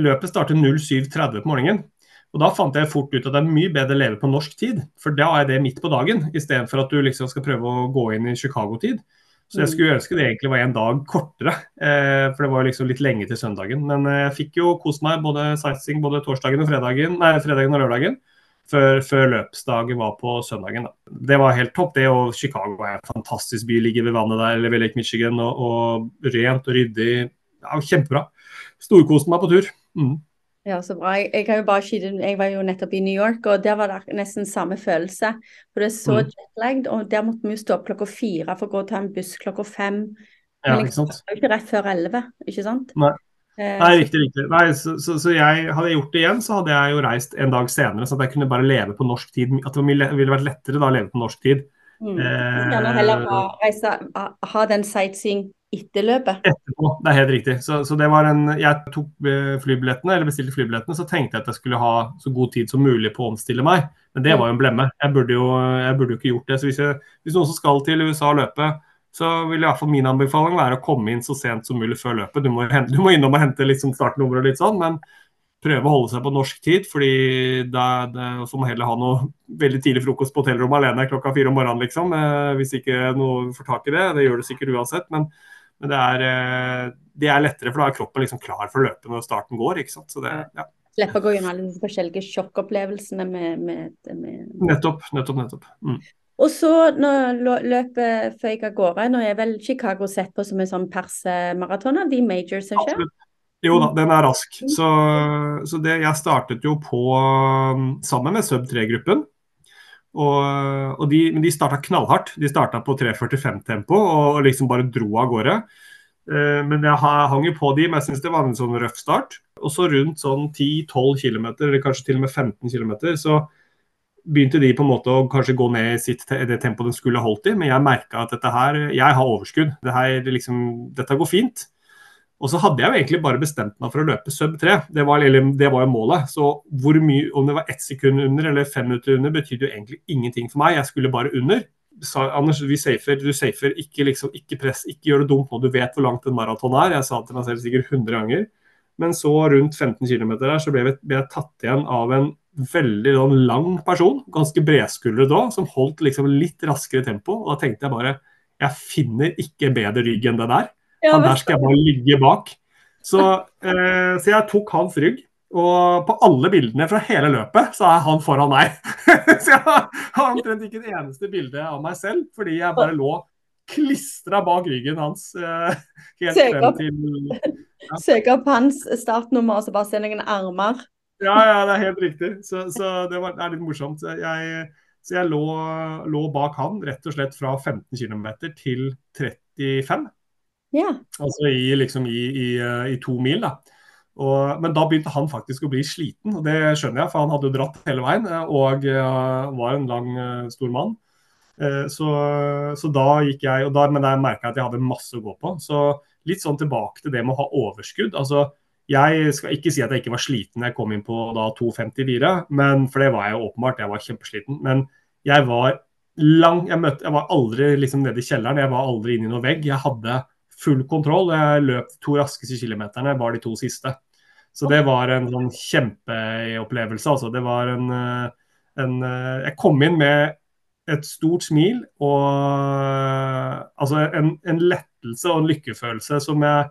løpet starter 07.30 på morgenen. Og da fant jeg fort ut at det er mye bedre å leve på norsk tid, for da er det midt på dagen, istedenfor at du liksom skal prøve å gå inn i Chicago-tid. Så jeg skulle ønske det egentlig var en dag kortere, eh, for det var liksom litt lenge til søndagen. Men eh, jeg fikk jo kost meg både sightseeing både torsdagen og fredagen, nei, fredagen og lørdagen før, før, løpsdagen var på søndagen. Da. Det var helt topp. det, og Chicago er en fantastisk by. Ligger ved vannet der, eller ved Lake Michigan. Og, og rent og ryddig. Ja, kjempebra. Storkoste meg på tur. Mm. Ja, så bra. Jeg, jeg, bare, jeg, var jo nettopp i New York, og der var det nesten samme følelse. For det er så mm. jetlagd, og der måtte vi jo stå opp klokka fire for å gå og ta en buss klokka fem. Ja, ikke sant? det var ikke rett før elleve, ikke sant? Nei. Eh, Nei, riktig. riktig. Nei, så, så, så, jeg, hadde jeg gjort det igjen, så hadde jeg jo reist en dag senere, så at jeg kunne bare leve på norsk tid. At det ville vært lettere da å leve på norsk tid Mm. Gjerne heller ha, reise, ha den sightseeing etter løpet. Etterpå, det er helt riktig. Så, så, det var en Jeg tok eh, flybillettene, eller bestilte flybillettene, så tenkte jeg at jeg skulle ha så god tid som mulig på å omstille meg. Men det var jo en blemme. Jeg burde jo, jeg burde jo ikke gjort det. Så hvis, jeg, hvis noen som skal til USA og løpe, så vil i hvert fall min anbefaling være å komme inn så sent som mulig før løpet. Du må, du må innom og hente sånn startnummer og litt sånn, men prøve å holde seg på norsk tid. fordi da, så må heller ha noe veldig tidlig frokost på hotellrommet alene klokka fire om morgenen, liksom. Eh, hvis ikke noe får tak i det. Det gjør det sikkert uansett. Men, men det, er, eh, det, er, lettere, for da er kroppen liksom klar for å løpe når starten går. ikke sant? Så det, ja. Slippe å gå gjennom alle de forskjellige sjokkopplevelsene med, med, med... Nettopp, nettopp, nettopp. Mm. Og så løpet føyk av gårde, nå er vel Chicago sett på som en sånn persemaraton av de majors, som skjer? Jo da, den er rask. Så, så det, jeg startet jo på um, sammen med Sub 3-gruppen. Og, og, de, men de starta knallhardt. De starta på 3.45-tempo og liksom bare dro av gårde. Eh, men jeg hang jo på de, men jeg syns det var en sånn røff start. Og så rundt sånn 10-12 km, eller kanskje til og med 15 km, så begynte de på en måte å kanskje gå ned i sitt, det tempoet de skulle holdt i. Men jeg merka at dette her, jeg har overskudd. Det her, liksom, dette går fint. Og så hadde jeg jo egentlig bare bestemt meg for å løpe sub 3. Det var, det var jo målet. Så hvor mye, om det var ett sekund under eller fem minutter under, betydde jo egentlig ingenting for meg. Jeg skulle bare under. Sa, Anders, vi safer, du safer. Ikke, liksom, ikke press, ikke gjør det dumt når du vet hvor langt en maraton er. Jeg sa det til meg selv sikkert 100 ganger. Men så rundt 15 km der så ble, ble, jeg tatt igjen av en veldig sånn, lang person, ganske bredskuldret òg, som holdt liksom litt raskere tempo. Og da tenkte jeg bare jeg finner ikke bedre rygg enn det der. Han der skal jeg bare ligge bak. Så, eh, så, jeg tok hans rygg. Og på alle bildene fra hele løpet så er han foran meg. så jeg har omtrent ikke et eneste bilde av meg selv, fordi jeg bare lå klistra bak ryggen hans. Eh, helt Søk opp, til ja. Søk opp hans startnummer og så bare se noen armer. Ja, ja, det er helt riktig. Så, så det, var, det, er litt morsomt. Jeg, så jeg lå, lå, bak han rett og slett fra 15 km til 35. Ja. Altså i, liksom i, i, i to mil. da. Og, men da begynte han faktisk å bli sliten, og det skjønner jeg, for han hadde jo dratt hele veien eh, og uh, var en lang, stor mann. Uh, så, så, da gikk jeg, og da, Men der merka jeg at jeg hadde masse å gå på. Så litt sånn tilbake til det med å ha overskudd. altså jeg skal ikke si at jeg ikke var sliten da jeg kom inn på da 2,54, men, for det var jeg åpenbart. Jeg var kjempesliten. Men jeg var lang Jeg, møtte, jeg var aldri liksom nede i kjelleren, jeg var aldri inne i noen vegg. Jeg hadde full kontroll. Jeg løp to raskeste kilometerne, var de to siste. Så det var en sånn kjempeopplevelse. Altså. Det var en, eh, en, eh, Jeg kom inn med et stort smil og altså en, en lettelse og en lykkefølelse som jeg,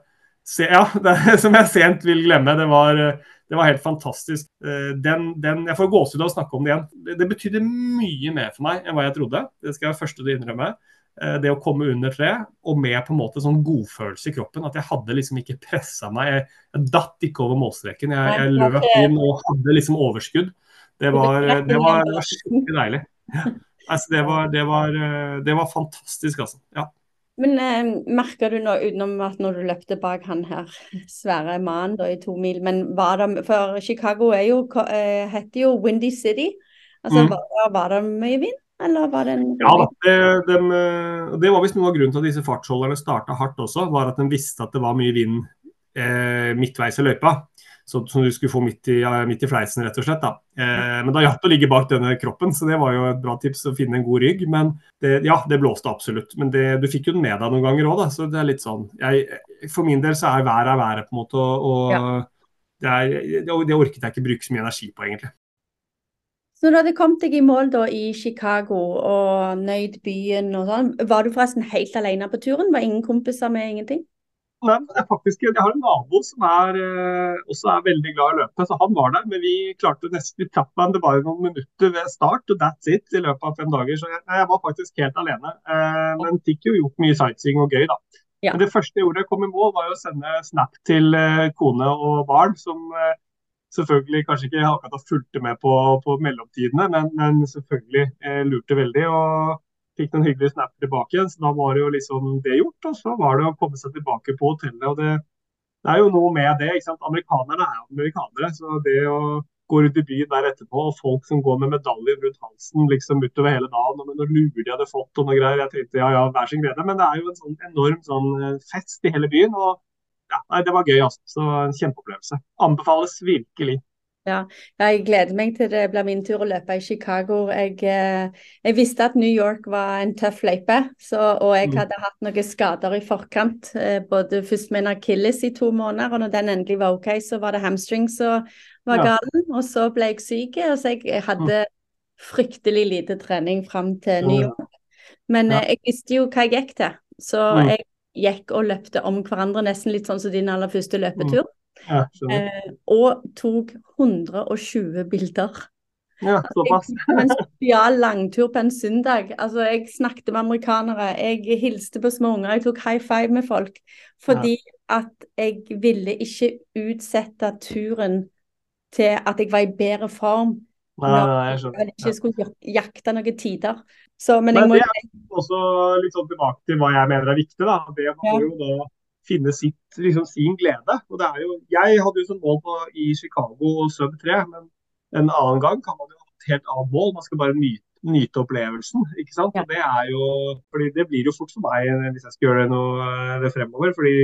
ja, det, som jeg sent vil glemme. Det var, det var helt fantastisk. Eh, den, den, jeg får gåsehud av å snakke om det igjen. Det, det betydde mye mer for meg enn hva jeg trodde. Det skal jeg være første til å innrømme. Eh, det å komme under tre, og med på en måte sånn godfølelse i kroppen. At jeg hadde liksom ikke pressa meg. Jeg, jeg, datt ikke over målstreken. Jeg, jeg, løp inn og hadde liksom overskudd. Det var, det var, det var skikkelig deilig. Altså, det, var, det, var, eh, det var fantastisk, altså. Ja. Men eh, merker du nå, utenom at når du løpte bak han her svære mannen i to mil, men var det For Chicago er jo, eh, heter jo Windy City. Altså, mm. var, var det mye vind? Eller var det en Ja det, de, det var visst noe av grunnen til at disse fartsholderne starta hardt også, var at de visste at det var mye vind eh, midtveis i løypa. Så, som du skulle få midt i, midt i, fleisen, rett og slett. Da. Eh, men da hjalp det å ligge bak denne kroppen, så det var jo et bra tips å finne en god rygg. Men det, ja, det blåste absolutt. Men det, du fikk jo den med deg noen ganger òg, så det er litt sånn jeg, For min del så er været været, på en måte. Og ja. det, er, det, orket jeg ikke bruke så mye energi på, egentlig. Så når du hadde kommet deg i mål da i Chicago og nøyd byen og sånn, var du forresten helt alene på turen? Var ingen kompiser med ingenting? Nei, jeg, faktisk, jeg har en nabo som er, eh, også er veldig glad i løpet, så han var der. Men vi klarte nesten, vi trappen. Det det jo noen minutter ved start, og that's it i løpet av fem dager. Så jeg, jeg var faktisk helt alene. Eh, men fikk jo gjort mye sightseeing og gøy, da. Ja. Men det første jeg gjorde da jeg kom i mål, var å sende snap til eh, kone og barn. som selvfølgelig kanskje ikke akkurat fulgte med på, på mellomtidene, men, men selvfølgelig lurte veldig. og Fikk noen hyggelige snapper tilbake igjen. Så da var det jo liksom det gjort. Og så var det å komme seg tilbake på hotellet. og det, det er jo noe med det. ikke sant? Amerikanerne er amerikanere. så det å gå ut i byen der etterpå, og folk som går med medaljer rundt halsen liksom utover hele dagen, og med noen luer de hadde fått og noe greier. Jeg tenkte ja, ja, hver sin glede. Men det er jo en sånn enorm sånn eh, fest i hele byen. og ja, nei, Det var gøy, altså. Så en kjempeopplevelse. Anbefales virkelig. Ja, jeg gleder meg til det blir min tur å løpe i Chicago. Jeg, eh, jeg visste at New York var en tøff løype, og jeg mm. hadde hatt noen skader i forkant. Eh, både først med en akilles i to måneder, og når den endelig var OK, så var det hamstring som var galen. Og så ble jeg syk, og så jeg hadde mm. fryktelig lite trening fram til New York. Men. Eh, jeg visste jo hva jeg gikk til, så mm. jeg gikk og løpte om hverandre, nesten litt sånn som din aller første løpetur. Ja, eh, og tok 120 bilder. Ja, såpass. en spesial langtur på en søndag. Altså, jeg snakket med amerikanere, jeg hilste på små unger, jeg tok high five med folk. Fordi ja. at jeg ville ikke utsette turen til at jeg var i bedre form. Nei, nei, jeg skjønner. Ikke skulle jakte noen tider. Så, men, men det er også litt sånn tilbake til hva jeg mener er viktig. da. Det var jo da finne sitt, liksom, sin glede. Og det er jo, jeg hadde jo som mål på, i Chicago sub 3, men en annen gang kan man jo ha et helt annet mål. Man skal bare nyte, nyte opplevelsen. ikke sant? Og Det er jo, fordi det blir jo fort for meg hvis jeg skal gjøre det noe eh, det fremover. fordi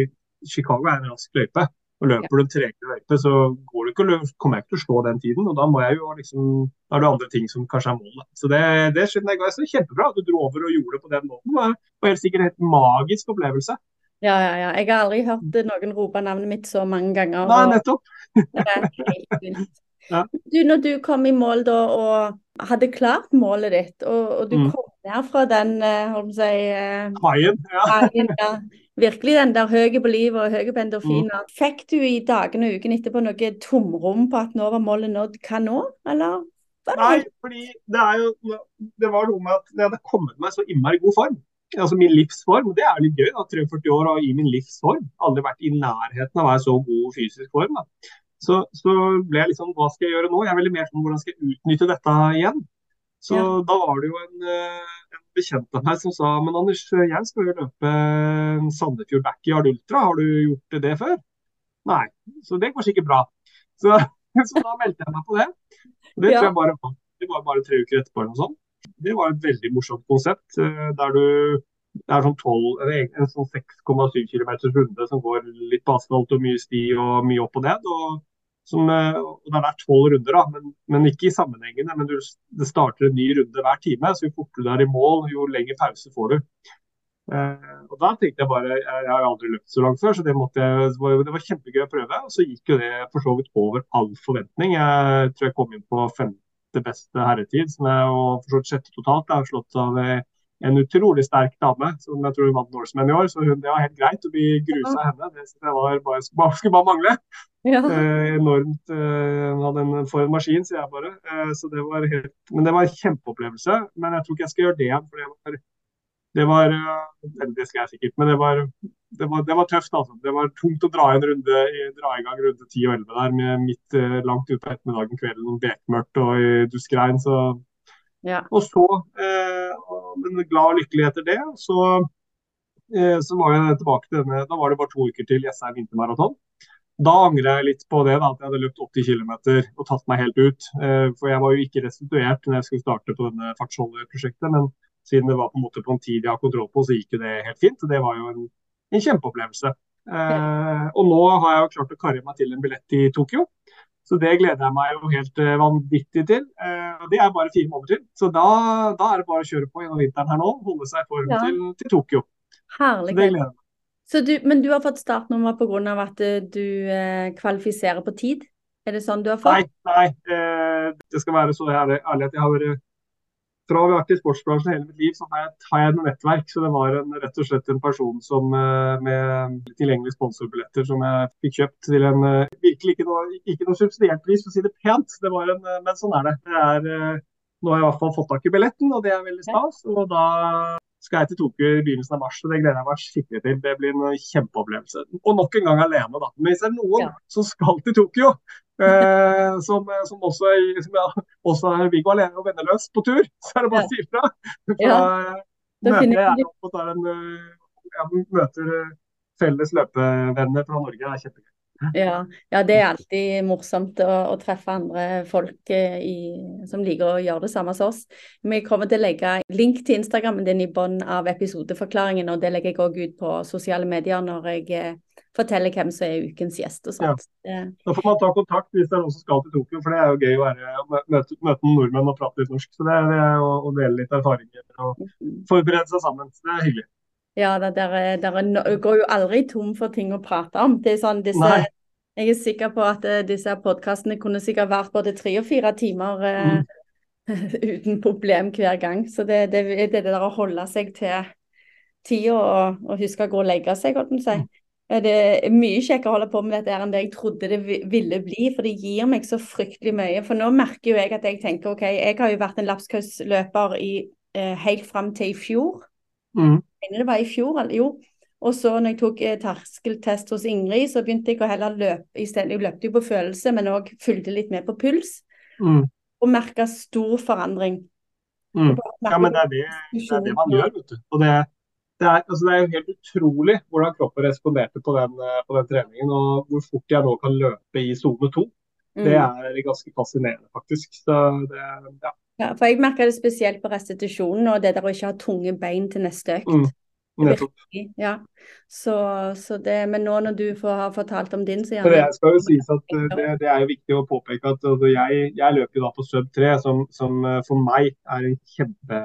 Chicago er en rask løype. Og Løper du en tregere løype, så går du ikke, kommer jeg ikke til å slå den tiden. og Da må jeg jo liksom, da er det andre ting som kanskje er målet. Så Det, det skjønner jeg Så Kjempebra at du dro over og gjorde det på den måten. Det var helt sikkert en helt magisk opplevelse. Ja, ja, ja. Jeg har aldri hørt noen rope navnet mitt så mange ganger. Nei, nettopp. ja. Du, når du kom i mål da og hadde klart målet ditt, og, og du mm. kom ned fra den eh, holdt si, uh, Haien, ja. haien, ja. Virkelig den der høye på livet og høye på endorfiner. Mm. Fikk du i dagene og ukene etterpå noe tomrom på at nå var målet nådd? Hva nå, eller? Nei, fordi det er jo Det var noe med at jeg hadde kommet meg så innmari god form altså min livsform. Det er litt gøy. da, 43 år og i min livsform. Aldri vært i nærheten av å være så god fysisk form. da. Så, så, ble jeg litt sånn, hva skal jeg gjøre nå? Jeg er veldig mer sånn, hvordan skal jeg utnytte dette igjen? Så ja. da var det jo en, eh, en, bekjent av meg som sa men Anders, jeg skal jo løpe Sandefjord Backyard Ultra, har du gjort det før? Nei, så det går sikkert bra. Så, så da meldte jeg meg på det. Det tror jeg bare var, det var bare tre uker etterpå eller noe sånt. Det var et veldig morsomt konsept. Eh, der du det er sånn 12, en sånn 6,7 km runde som går litt på asfalt og mye sti og mye opp og ned. og, som, eh, og Det er tolv runder, da, men, men, ikke i sammenhengende. men du, Det starter en ny runde hver time, så jo fortere du er i mål, jo lengre pause får du. Eh, og Da tenkte jeg bare Jeg, jeg har aldri løpt så langt før, så det, jeg, var, det var kjempegøy å prøve. Og så gikk jo det for så vidt over all forventning. Jeg tror jeg kom inn på 15 sjette beste herretid, som er og for sjette totalt. Har slått av en utrolig sterk dame som jeg tror vant Norseman i år. Så hun, det var helt greit å bli grusa av henne. Det jeg var bare, skulle, bare mangle. Ja. Eh, enormt eh, hadde en, For en maskin, sier jeg bare. Eh, så det var helt, men det var en kjempeopplevelse. Men jeg tror ikke jeg skal gjøre det igjen. for det var det var Det skal jeg sikkert, men det var, det var, det var tøft. altså. Det var tungt å dra, en runde, dra i gang runde 10 og 11 der med midt eh, langt utpå ettermiddagen, kvelden, bekmørkt og i duskregn. Så, ja. Og så, eh, men glad og lykkelig etter det, så, eh, så var jeg tilbake til denne Da var det bare to uker til Jessheim vintermaraton. Da angrer jeg litt på det, da, at jeg hadde løpt 80 km og tatt meg helt ut. Eh, for jeg var jo ikke restituert når jeg skulle starte på denne fartsholderprosjektet. Men siden det var på en måte på en tid jeg har kontroll på, så gikk jo det helt fint. Det var jo en, en kjempeopplevelse. Eh, og nå har jeg jo klart å karre meg til en billett i Tokyo. Så det gleder jeg meg jo helt uh, vanvittig til. Uh, det er bare fire måneder til. Så da, da, er det bare å kjøre på gjennom vinteren her nå. Holde seg i form ja. til, til, Tokyo. Herlig. Så det gleder jeg meg. Du, men du har fått startnummer pga. at uh, du kvalifiserer på tid? Er det sånn du har fått? Nei, nei det skal være så ærlig at jeg har vært fra å ha vært i sportsbransjen hele mitt liv, så har jeg, har jeg et nettverk. Så det var en, rett og slett en person som, eh, med tilgjengelige sponsorbilletter som jeg fikk kjøpt til en eh, virkelig ikke noe, ikke noe subsidiert pris, for å si det pent. Det en, eh, men sånn er det. det er, nå har jeg i hvert fall fått tak i billetten, og det er veldig stas. Og da skal jeg til Tokyo i begynnelsen av mars, og det gleder jeg meg skikkelig til. Det blir en kjempeopplevelse. Og nok en gang alene, da. Men hvis det er noen ja. som skal til Tokyo, eh, som, som, også, som ja, også er Viggo alene og venneløs på tur, så er det bare å si ifra. Ja. møter jeg og tar en, jeg møter felles løpevenner fra Norge. Det er kjempegøy. Ja, ja, det er alltid morsomt å, å treffe andre folk eh, i, som liker å gjøre det samme som oss. Vi kommer til å legge link til Instagrammen din i bunnen av episodeforklaringen, og det legger jeg òg ut på sosiale medier når jeg eh, forteller hvem som er ukens gjest og sånt. Ja. Da får man ta kontakt hvis det er noen som skal til Tokyo, for det er jo gøy å være, møte, møte, noen nordmenn og prate litt norsk. Så det er, det å, å, dele litt erfaringer og mm. forberede seg sammen. Så det er hyggelig. Ja, det der, der er, går jo aldri tom for ting å prate om. Det er sånn, disse, Nei. jeg er sikker på at uh, disse podkastene kunne sikkert vært både tre og fire timer uh, mm. uten problem hver gang. Så det, det, det, det der å holde seg til tida og, og, huske å gå og legge seg, holdt jeg på å si. Mm. Det er mye kjekkere å holde på med dette enn det jeg trodde det ville bli, for det gir meg så fryktelig mye. For nå merker jo jeg at jeg tenker OK, jeg har jo vært en lapskausløper eh, helt fram til i fjor. Mm. Det var i fjor, jo. Og så når jeg tok eh, terskeltest hos Ingrid, så begynte jeg å heller løpe i stedet. Jeg løpte jo på følelse, men òg fulgte litt med på puls. Mm. Og merka stor forandring. Mm. Ja, men det er det, det er det, man gjør, vet du. Og det, det, er, altså det er helt utrolig hvordan kroppen responderte på den, eh, på den treningen, og hvor fort jeg nå kan løpe i sone to. Det mm. er ganske fascinerende, faktisk. Så det, ja. Ja, for jeg merker det spesielt på restitusjonen og det der å ikke ha tunge bein til neste økt. Mm. Nettopp. Ja. Så, så det, men nå når du får, har fortalt om din, så gjerne Det skal jo sies at eh, det, det er jo viktig å påpeke at altså, jeg, jeg, løper jo da på sub 3, som, som, eh, for meg er en kjempe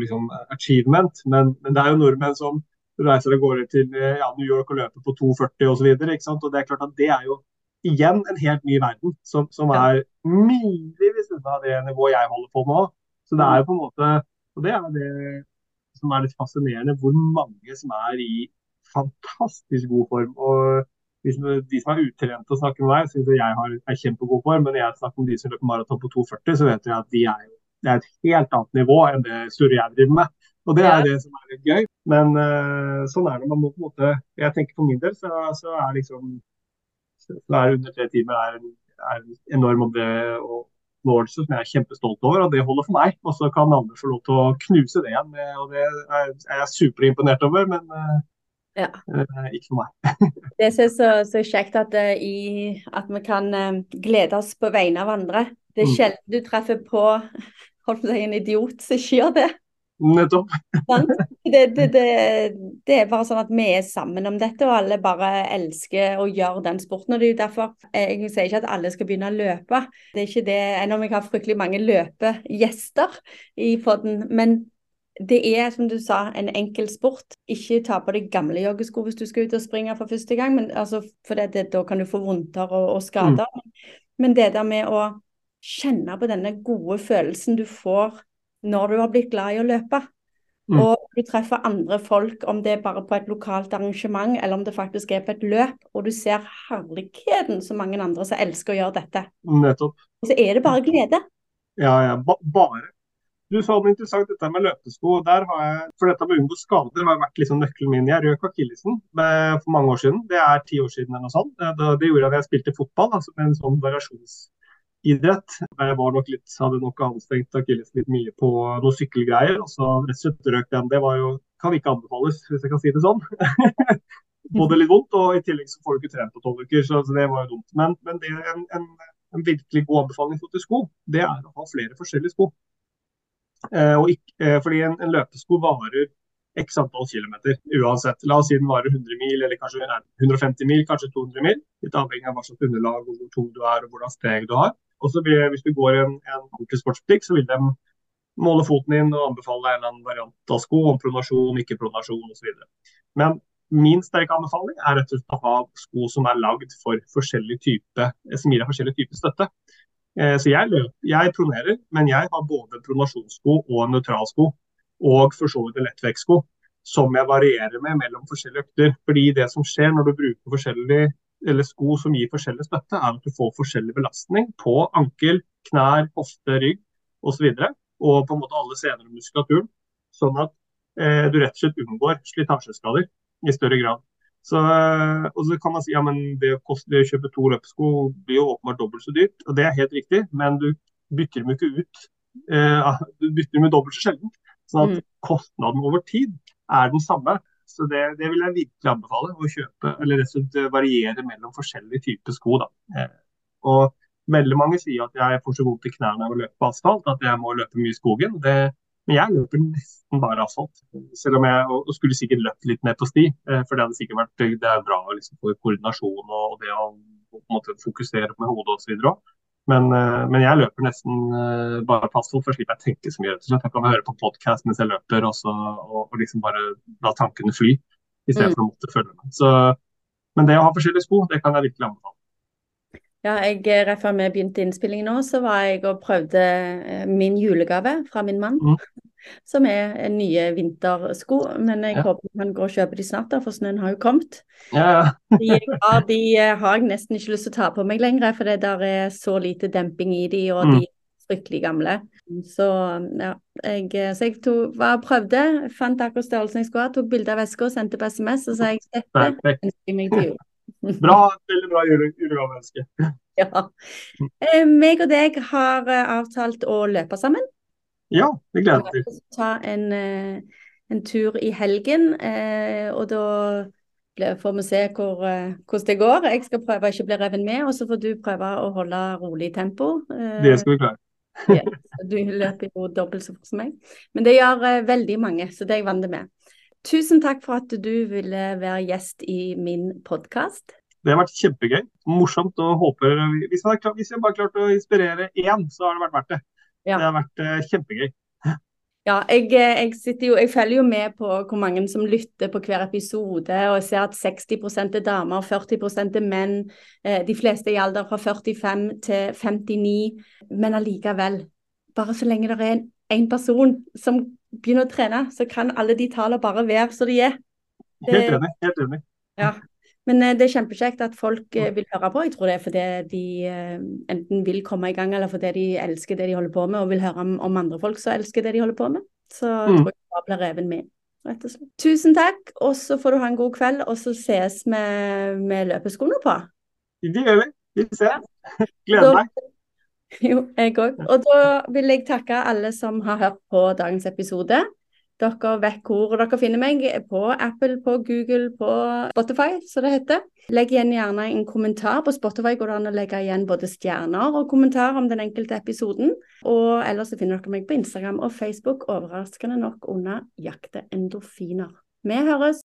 liksom, achievement. Men, men, det er jo nordmenn som reiser av gårde til eh, ja, New York og løper på 2,40 osv. Og, så og det er klart at det er jo igjen en helt ny verden som, som er milevis unna det nivået jeg holder på med òg. Så det er jo på en måte Og det er det som er litt fascinerende, hvor mange som er i fantastisk god form. og de som, er utrente og snakker med meg, syns jeg har, er kjempegod form. Men jeg snakker om de som løper maraton på 2,40, så vet jeg at de er, det er et helt annet nivå enn det Sture jeg driver med. Og det er det som er litt gøy. Men uh, sånn er det. Man må på en måte Jeg tenker for min del så, så er liksom så er under tre timer er, er en enorm oppnåelse som jeg er kjempestolt over, og det holder for meg. Og så kan andre få lov til å knuse det igjen, og det er, er jeg superimponert over. men ja. Uh, ikke for meg. det som er så, så kjekt at, uh, i, at, vi kan glede oss på vegne av andre. Det er mm. sjelden du treffer på holdt på en idiot som ikke gjør det. Nettopp. det, det, det, det, er bare sånn at vi er sammen om dette, og alle bare elsker å gjøre den sporten. og det er jo derfor Jeg sier ikke at alle skal begynne å løpe. Det er ikke det, Enn om jeg har fryktelig mange løpegjester i poden. Men det er, som du sa, en enkel sport. Ikke ta på deg gamle joggesko hvis du skal ut og springe for første gang, men, altså, for det, da kan du få vondter og, og skader. Mm. Men det der med å kjenne på denne gode følelsen du får når du har blitt glad i å løpe. Mm. Og du treffer andre folk, om det er bare på et lokalt arrangement eller om det faktisk er på et løp, og du ser herligheten som mange andre som elsker å gjøre dette. Nettopp. Og så er det bare glede. Ja, ja, ba bare. Du sa noe interessant dette med løpesko. der har jeg, For dette med å unngå skader har vært liksom nøkkelen min. Jeg røk akillesen for mange år siden. Det er ti år siden eller noe sånt. Det, det gjorde da jeg spilte fotball, altså med en sånn variasjons idrett. Jeg var nok litt, hadde nok anstrengt akilles litt mye på noen sykkelgreier. og så rett røk den. Det var jo, kan ikke anbefales, hvis jeg kan si det sånn. Både litt vondt, og i tillegg så får du ikke trent på tolv uker. Så, det var jo dumt. Men, men det er en, en, en, virkelig god anbefaling til sko, det er å ha flere forskjellige sko. Eh, ikke, eh, fordi en, en løpesko varer x antall kilometer uansett. La oss si den varer 100 mil, eller kanskje 150 mil, kanskje 200 mil. Litt avhengig av hva slags underlag, hvor tung du er og hvordan steg du har. Og så Hvis du går en, en ordentlig sportsbutikk, så vil de måle foten din og anbefale en eller annen variant av sko om pronasjon, ikke pronasjon osv. Men min sterke anbefaling er rett og slett å ha sko som er lagd for forskjellig type, som gir deg forskjellig type støtte. Eh, så jeg, jeg pronerer, men jeg har både pronasjonssko og en nøytralsko. Og for så vidt en lettvektsko som jeg varierer med mellom forskjellige økter. Fordi det som skjer når du bruker forskjellige eller sko som gir forskjellig støtte, er at du får forskjellig belastning på ankel, knær, hofte, rygg osv. Og, så og på en måte alle senere muskulaturen. Sånn at eh, du rett og slett unngår slitasjeskader i større grad. Så, eh, og så kan man si ja, men det, koste, det å kjøpe to løpesko blir jo åpenbart dobbelt så dyrt. og Det er helt riktig, men du bytter dem ikke ut. Eh, du bytter dem dobbelt så sjelden. Sånn at mm. kostnaden over tid er den samme. Så det, det, vil jeg virkelig anbefale. Å kjøpe, eller rett og slett variere mellom forskjellige typer sko. Da. Eh, og veldig mange sier at jeg får så vondt i knærne av å løpe på asfalt at jeg må løpe mye i skogen. Det, men jeg løper nesten bare asfalt. Selv om jeg skulle sikkert løpt litt mer på sti. Eh, for det hadde sikkert vært det er bra liksom, for koordinasjon og det å på en måte, fokusere med hodet osv. Men, eh, men jeg løper nesten eh, bare asfalt, for slipper jeg tenke så mye. Så jeg kan høre på podkast mens jeg løper, og, så, og, og liksom bare la tankene fly. I stedet mm. å måtte følge med. Så, men det å ha forskjellige sko, det kan jeg virkelig anbefale. Ja, jeg, eh, Rett før vi begynte innspillingen nå, så var jeg og prøvde min julegave fra min mann. Mm. Som er nye vintersko. Men jeg ja. håper han går og kjøper de snart, da, for snøen har jo kommet. Ja, de, har, de, eh, har jeg nesten ikke lyst til å ta på meg lenger, for det der er så lite demping i de, og mm. de er fryktelig gamle. Så ja, jeg, eh, så jeg tog, var, prøvde, fant akkurat størrelsen jeg skulle ha, tok bilde av veska og sendte på SMS, og sa jeg dette ønsker meg til jul. Bra, veldig bra julegaveønske. Ja. Eh, meg og deg har eh, avtalt å løpe sammen. Ja, det gleder jeg meg til. Ta en, en tur i helgen, og da får vi se hvor, eh, hvordan det går. Jeg skal prøve å ikke bli revet med, og så får du prøve å holde rolig tempo. Eh, det skal vi klare. ja, du løper jo dobbelt så fort som meg. Men det gjør veldig mange, så det er jeg vant med. Tusen takk for at du ville være gjest i min podkast. Det har vært kjempegøy, morsomt og håper Hvis vi, har, hvis vi bare klarte å inspirere én, så har det vært verdt det. Ja. Det har vært uh, kjempegøy. Ja, jeg, eh, jeg, jo, jeg, følger jo med på hvor mange som lytter på hver episode, og jeg ser at 60 er damer, 40 er menn. Eh, de fleste i alder fra 45 til 59. Men allikevel, bare så lenge det er en person som begynner å trene, så kan alle de tallene bare være som de er. Helt enig. Helt enig. Ja. Men eh, det er kjempekjekt at folk eh, vil høre på. Jeg tror det er fordi de eh, enten vil komme i gang, eller fordi de elsker det de holder på med, og vil høre om, om andre folk som elsker det de holder på med. Så jeg mm. tror jeg bare blir reven med. Rett og slett. Tusen takk, og så får du ha en god kveld, og så ses vi med løpeskoene på. Det gjør vi. Vi ses. Gleder meg. Jo, jeg òg. Og da vil jeg takke alle som har hørt på dagens episode. Dere vet hvor dere finner meg. På Apple, på Google, på Spotify, som det heter. Legg igjen gjerne en kommentar. På Spotify går det an å legge igjen både stjerner og kommentar om den enkelte episoden. Og ellers så finner dere meg på Instagram og Facebook, overraskende nok under Jakte endorfiner. Vi høres!